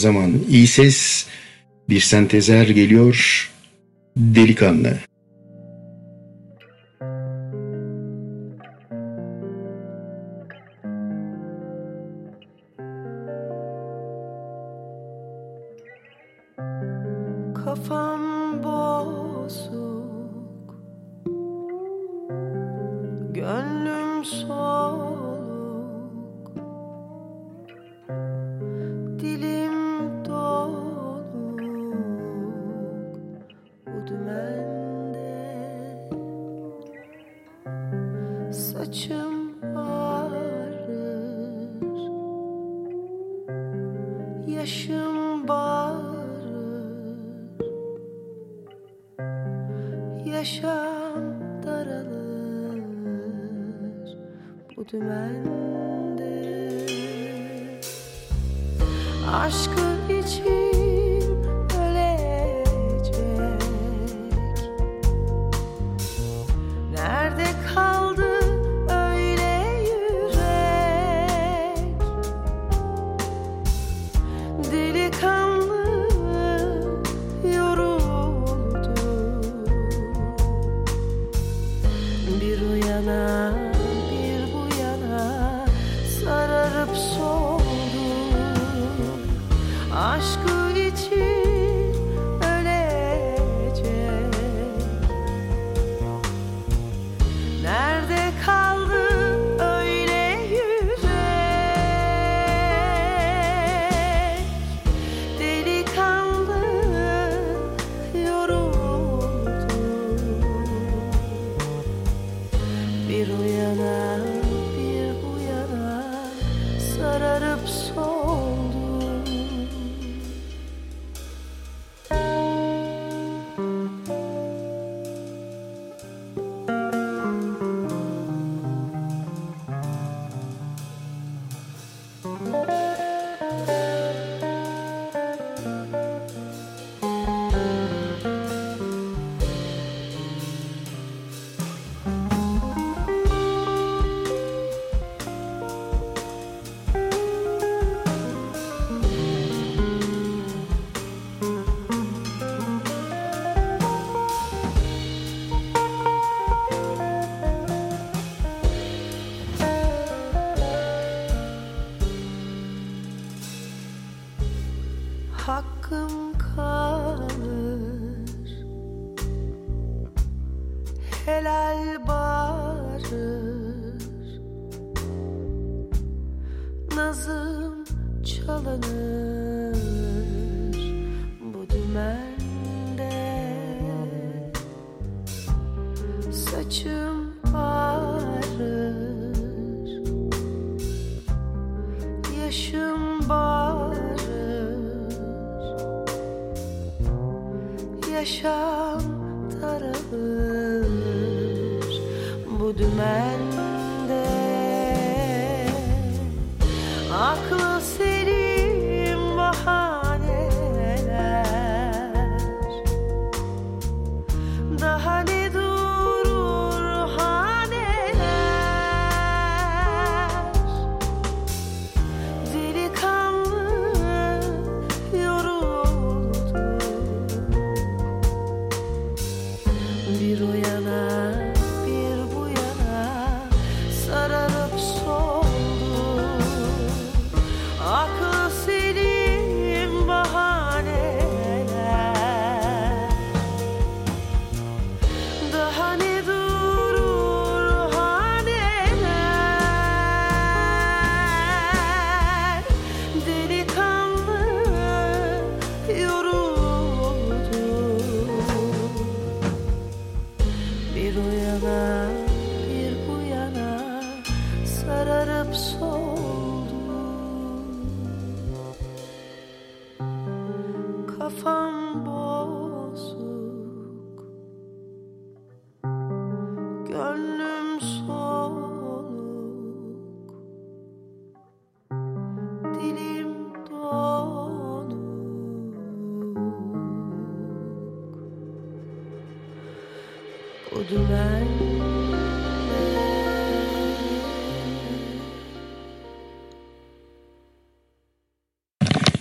zaman iyi ses bir sentezer geliyor. Delikanlı.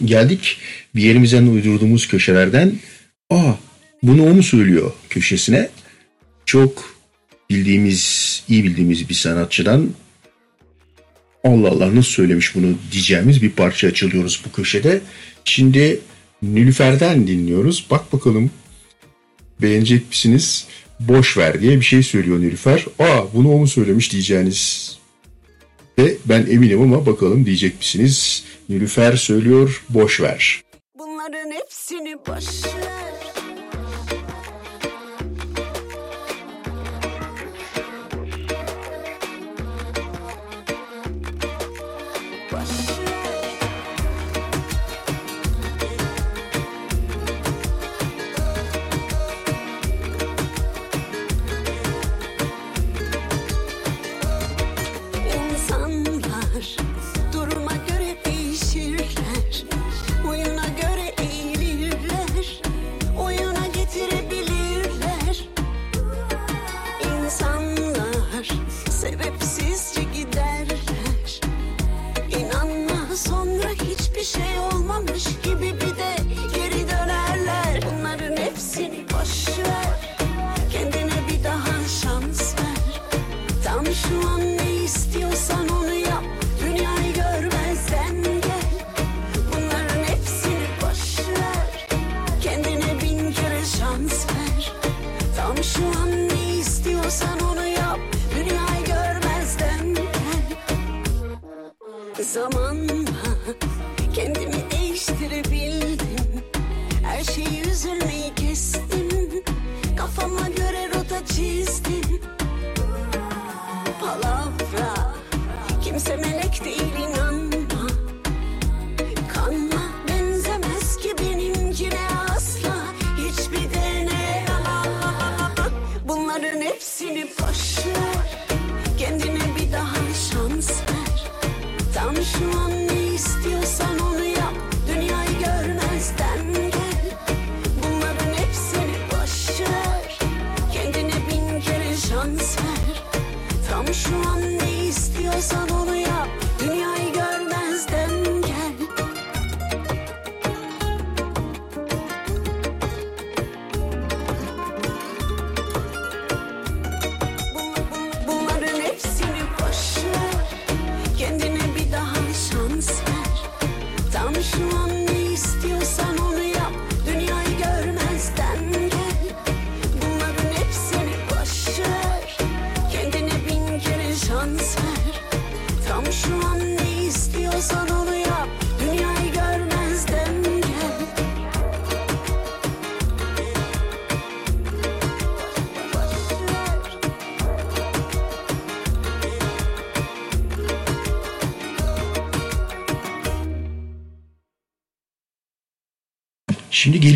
geldik bir yerimizden uydurduğumuz köşelerden aa bunu o mu söylüyor köşesine çok bildiğimiz, iyi bildiğimiz bir sanatçıdan Allah Allah nasıl söylemiş bunu diyeceğimiz bir parça açılıyoruz bu köşede. Şimdi Nülüfer'den dinliyoruz. Bak bakalım beğenecek misiniz? Boş ver diye bir şey söylüyor Nülüfer. Aa bunu o mu söylemiş diyeceğiniz. Ve ben eminim ama bakalım diyecek misiniz? Nilüfer söylüyor boş ver. Bunların hepsini boş ver.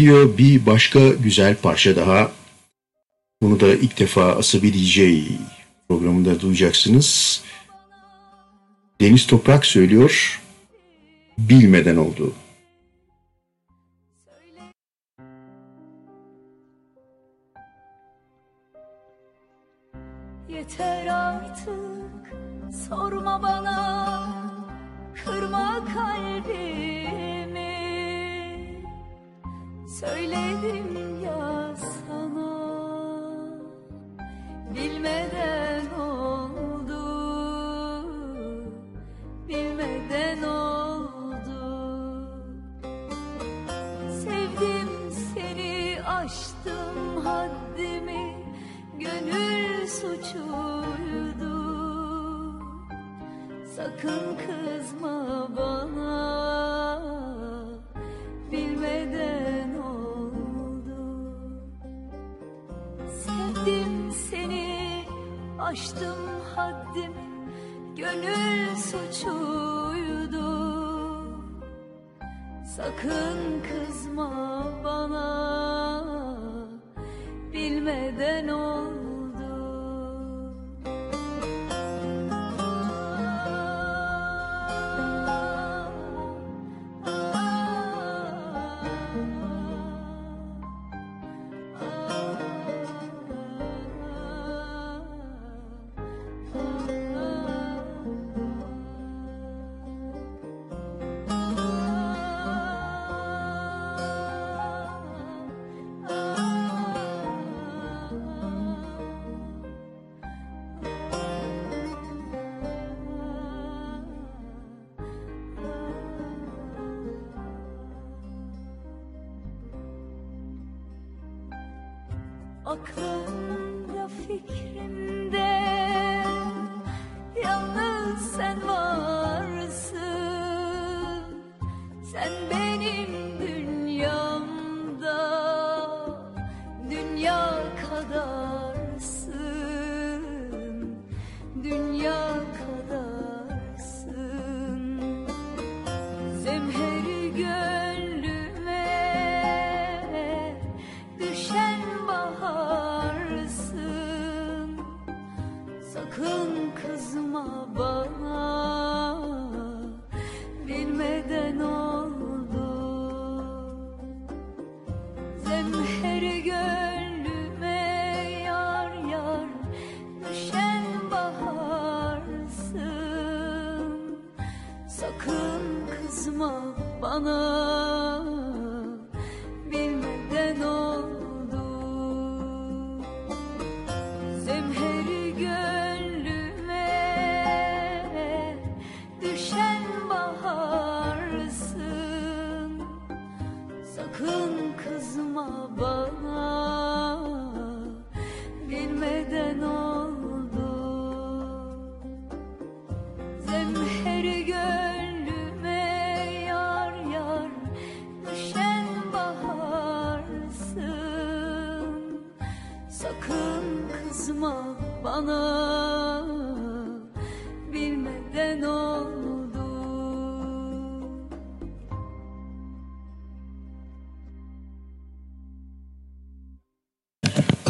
geliyor bir başka güzel parça daha. Bunu da ilk defa Asabi DJ programında duyacaksınız. Deniz Toprak söylüyor. Bilmeden oldu. Aklımda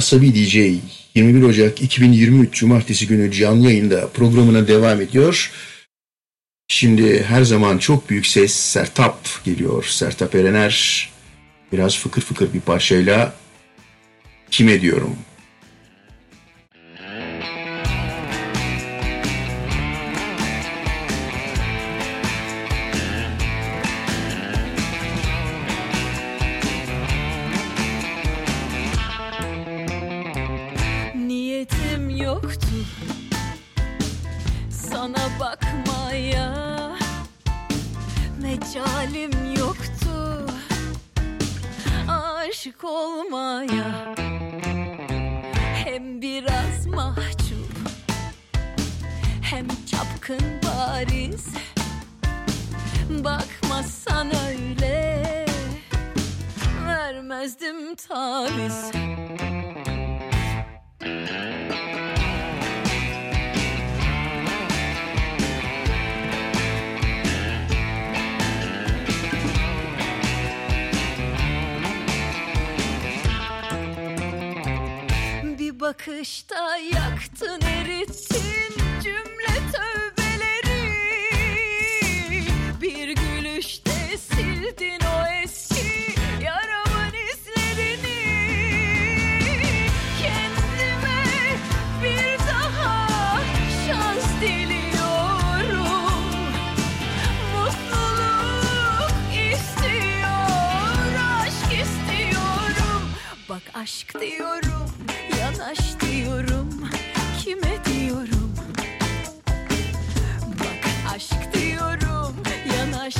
Asabi DJ 21 Ocak 2023 Cumartesi günü canlı yayında programına devam ediyor. Şimdi her zaman çok büyük ses Sertap geliyor. Sertap Erener biraz fıkır fıkır bir parçayla kime diyorum? Yoktu sana bakmaya Mecalim yoktu aşık olmaya Hem biraz mahcup hem çapkın bariz. Bakmazsan öyle vermezdim taviz Bir bakışta yaktın erittin cümle tövbeleri. Bir gülüşte sildin o eski yaramın izlerini. Kendime bir daha şans diliyorum. Mutluluk istiyor, aşk istiyorum. Bak aşk diyorum, yanaş diyorum. Kime diyorum? Bak aşk diyorum, yanaş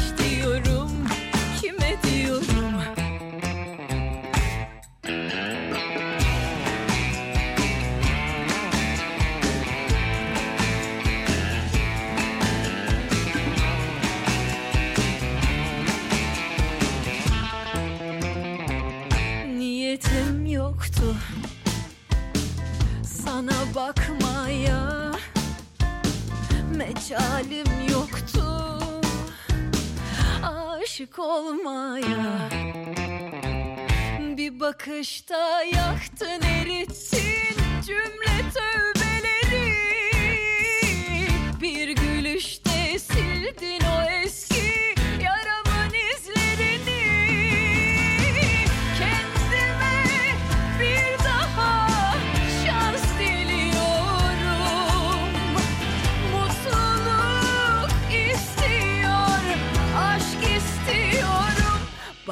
aşık olmaya. Bir bakışta yaktın erittin cümle tövbeleri. Bir gülüşte sildin o eski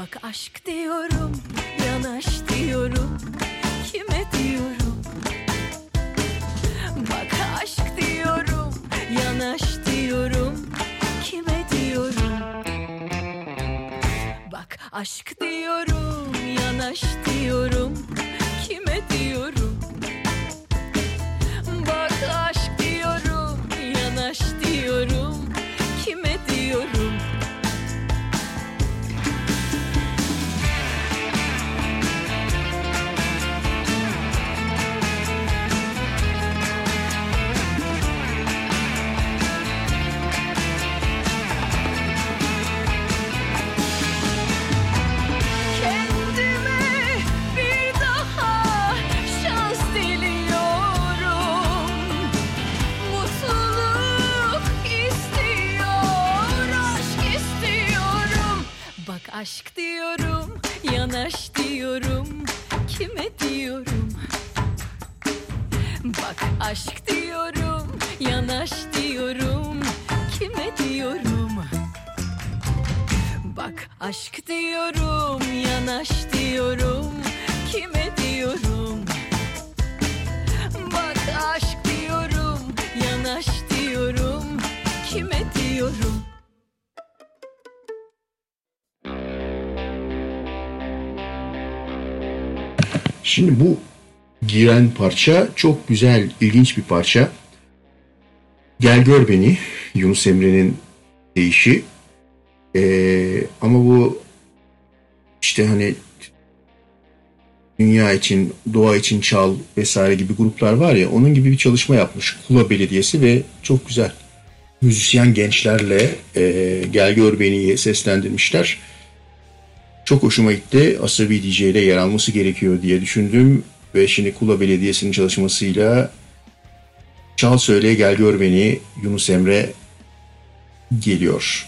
Bak aşk diyorum, yanaş diyorum Kime diyorum? Bak aşk diyorum, yanaş diyorum Kime diyorum? Bak aşk diyorum, yanaş diyorum Kime diyorum? Bak aşk diyorum, yanaş diyorum Kime diyorum? Bak aşk diyorum, yanaş diyorum Kime diyorum? Bak aşk diyorum, yanaş diyorum Kime diyorum? Bak aşk diyorum, yanaş diyorum Kime diyorum? Bak aşk diyorum, yanaş diyorum Kime diyorum? Şimdi bu giren parça çok güzel, ilginç bir parça. Gel gör beni Yunus Emre'nin deyişi. Ee, ama bu işte hani dünya için, doğa için çal vesaire gibi gruplar var ya onun gibi bir çalışma yapmış Kula Belediyesi ve çok güzel müzisyen gençlerle e, Gel Gör Beni'yi seslendirmişler. Çok hoşuma gitti. Asabi DJ'de yer alması gerekiyor diye düşündüm. Ve şimdi Kula Belediyesi'nin çalışmasıyla Çal Söyle Gel Gör Beni Yunus Emre geliyor.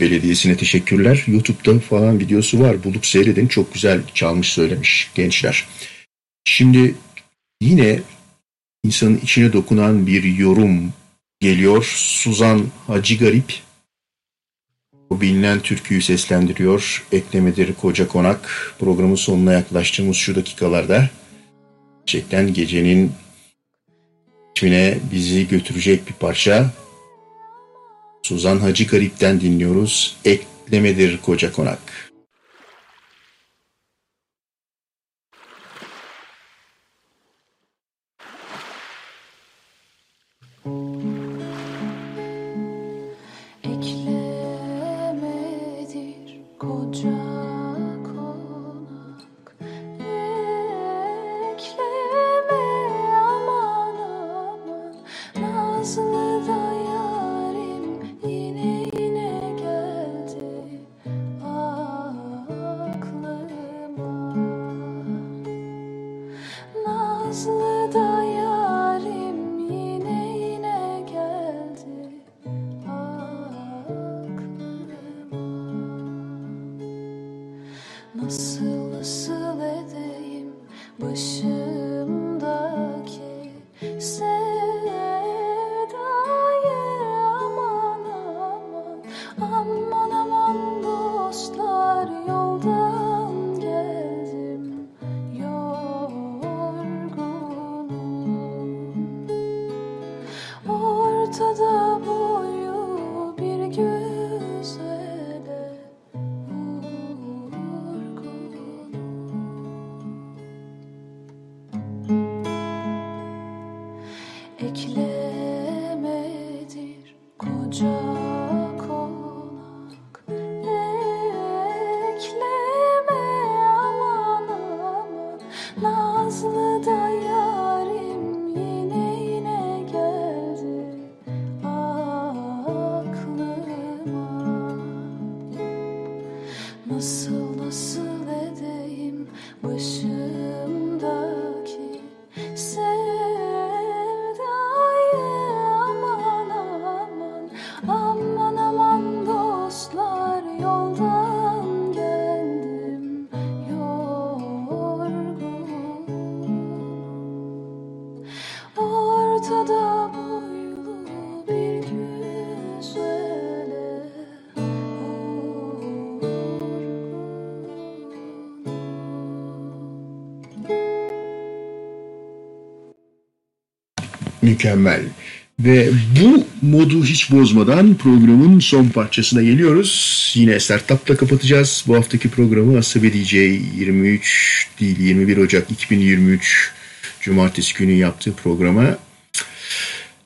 Belediyesi'ne teşekkürler. YouTube'da falan videosu var. Bulup seyredin. Çok güzel çalmış söylemiş gençler. Şimdi yine insanın içine dokunan bir yorum geliyor. Suzan Hacı Garip o bilinen türküyü seslendiriyor. Eklemedir Koca Konak. Programın sonuna yaklaştığımız şu dakikalarda gerçekten gecenin ritmine bizi götürecek bir parça. Suzan Hacı Garip'ten dinliyoruz. Eklemedir Koca Konak. Nasıl Mükemmel. Ve bu modu hiç bozmadan programın son parçasına geliyoruz. Yine Startup'la kapatacağız. Bu haftaki programı Asabi DJ 23 değil 21 Ocak 2023 Cumartesi günü yaptığı programa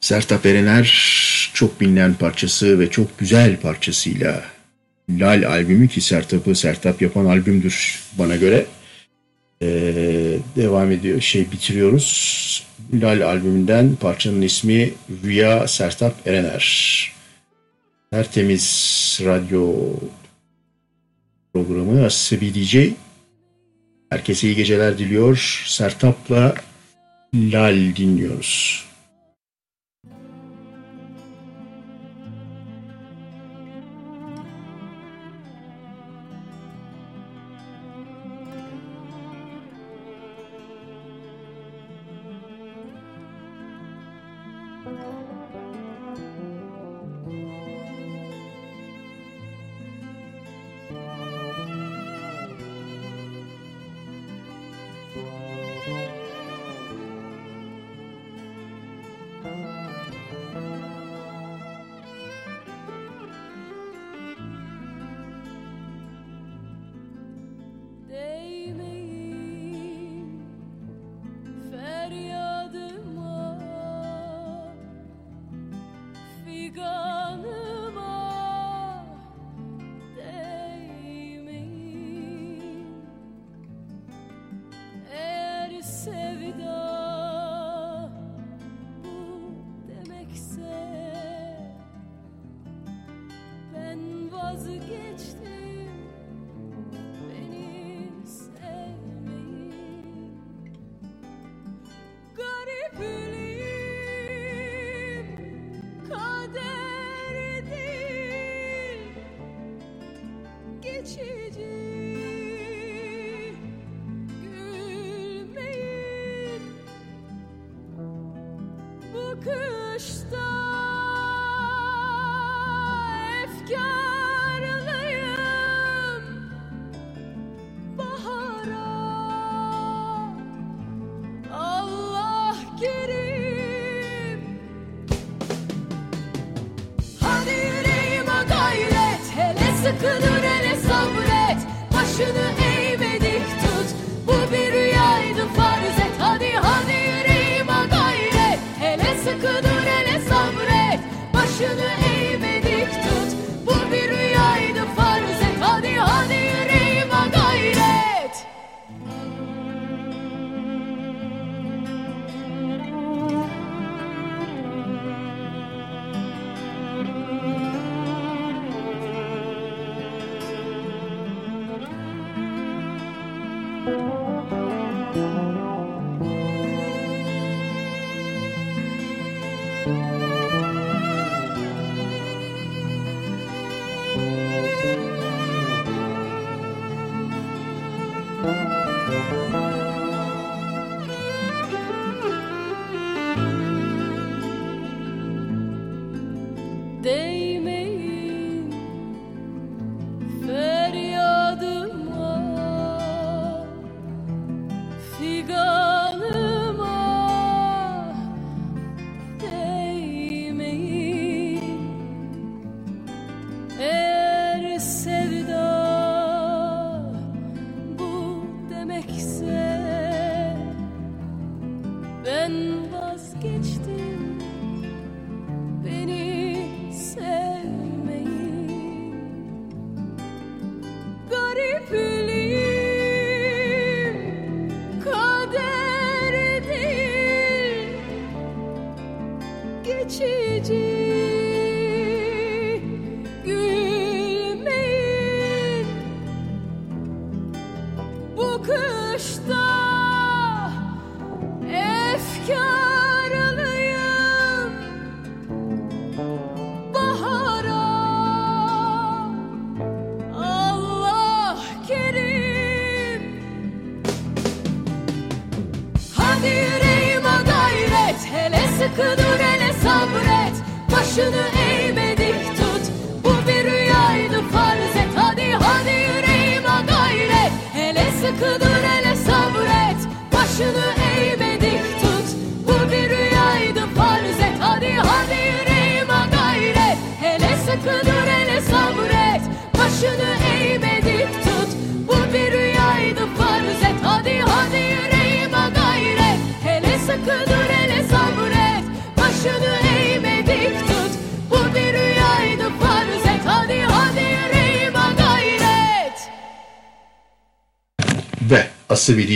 Sertap Erener çok bilinen parçası ve çok güzel parçasıyla Lal albümü ki Sertap'ı Sertap yapan albümdür bana göre. Ee, devam ediyor şey bitiriyoruz. Lal albümünden parçanın ismi Rüya Sertap Erener. Tertemiz radyo programı DJ. Herkese iyi geceler diliyor. Sertap'la Lal dinliyoruz. Yaşta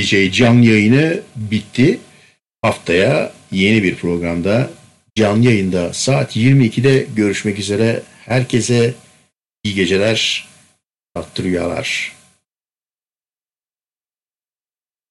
şey canlı yayını bitti. Haftaya yeni bir programda canlı yayında saat 22'de görüşmek üzere. Herkese iyi geceler, tatlı rüyalar.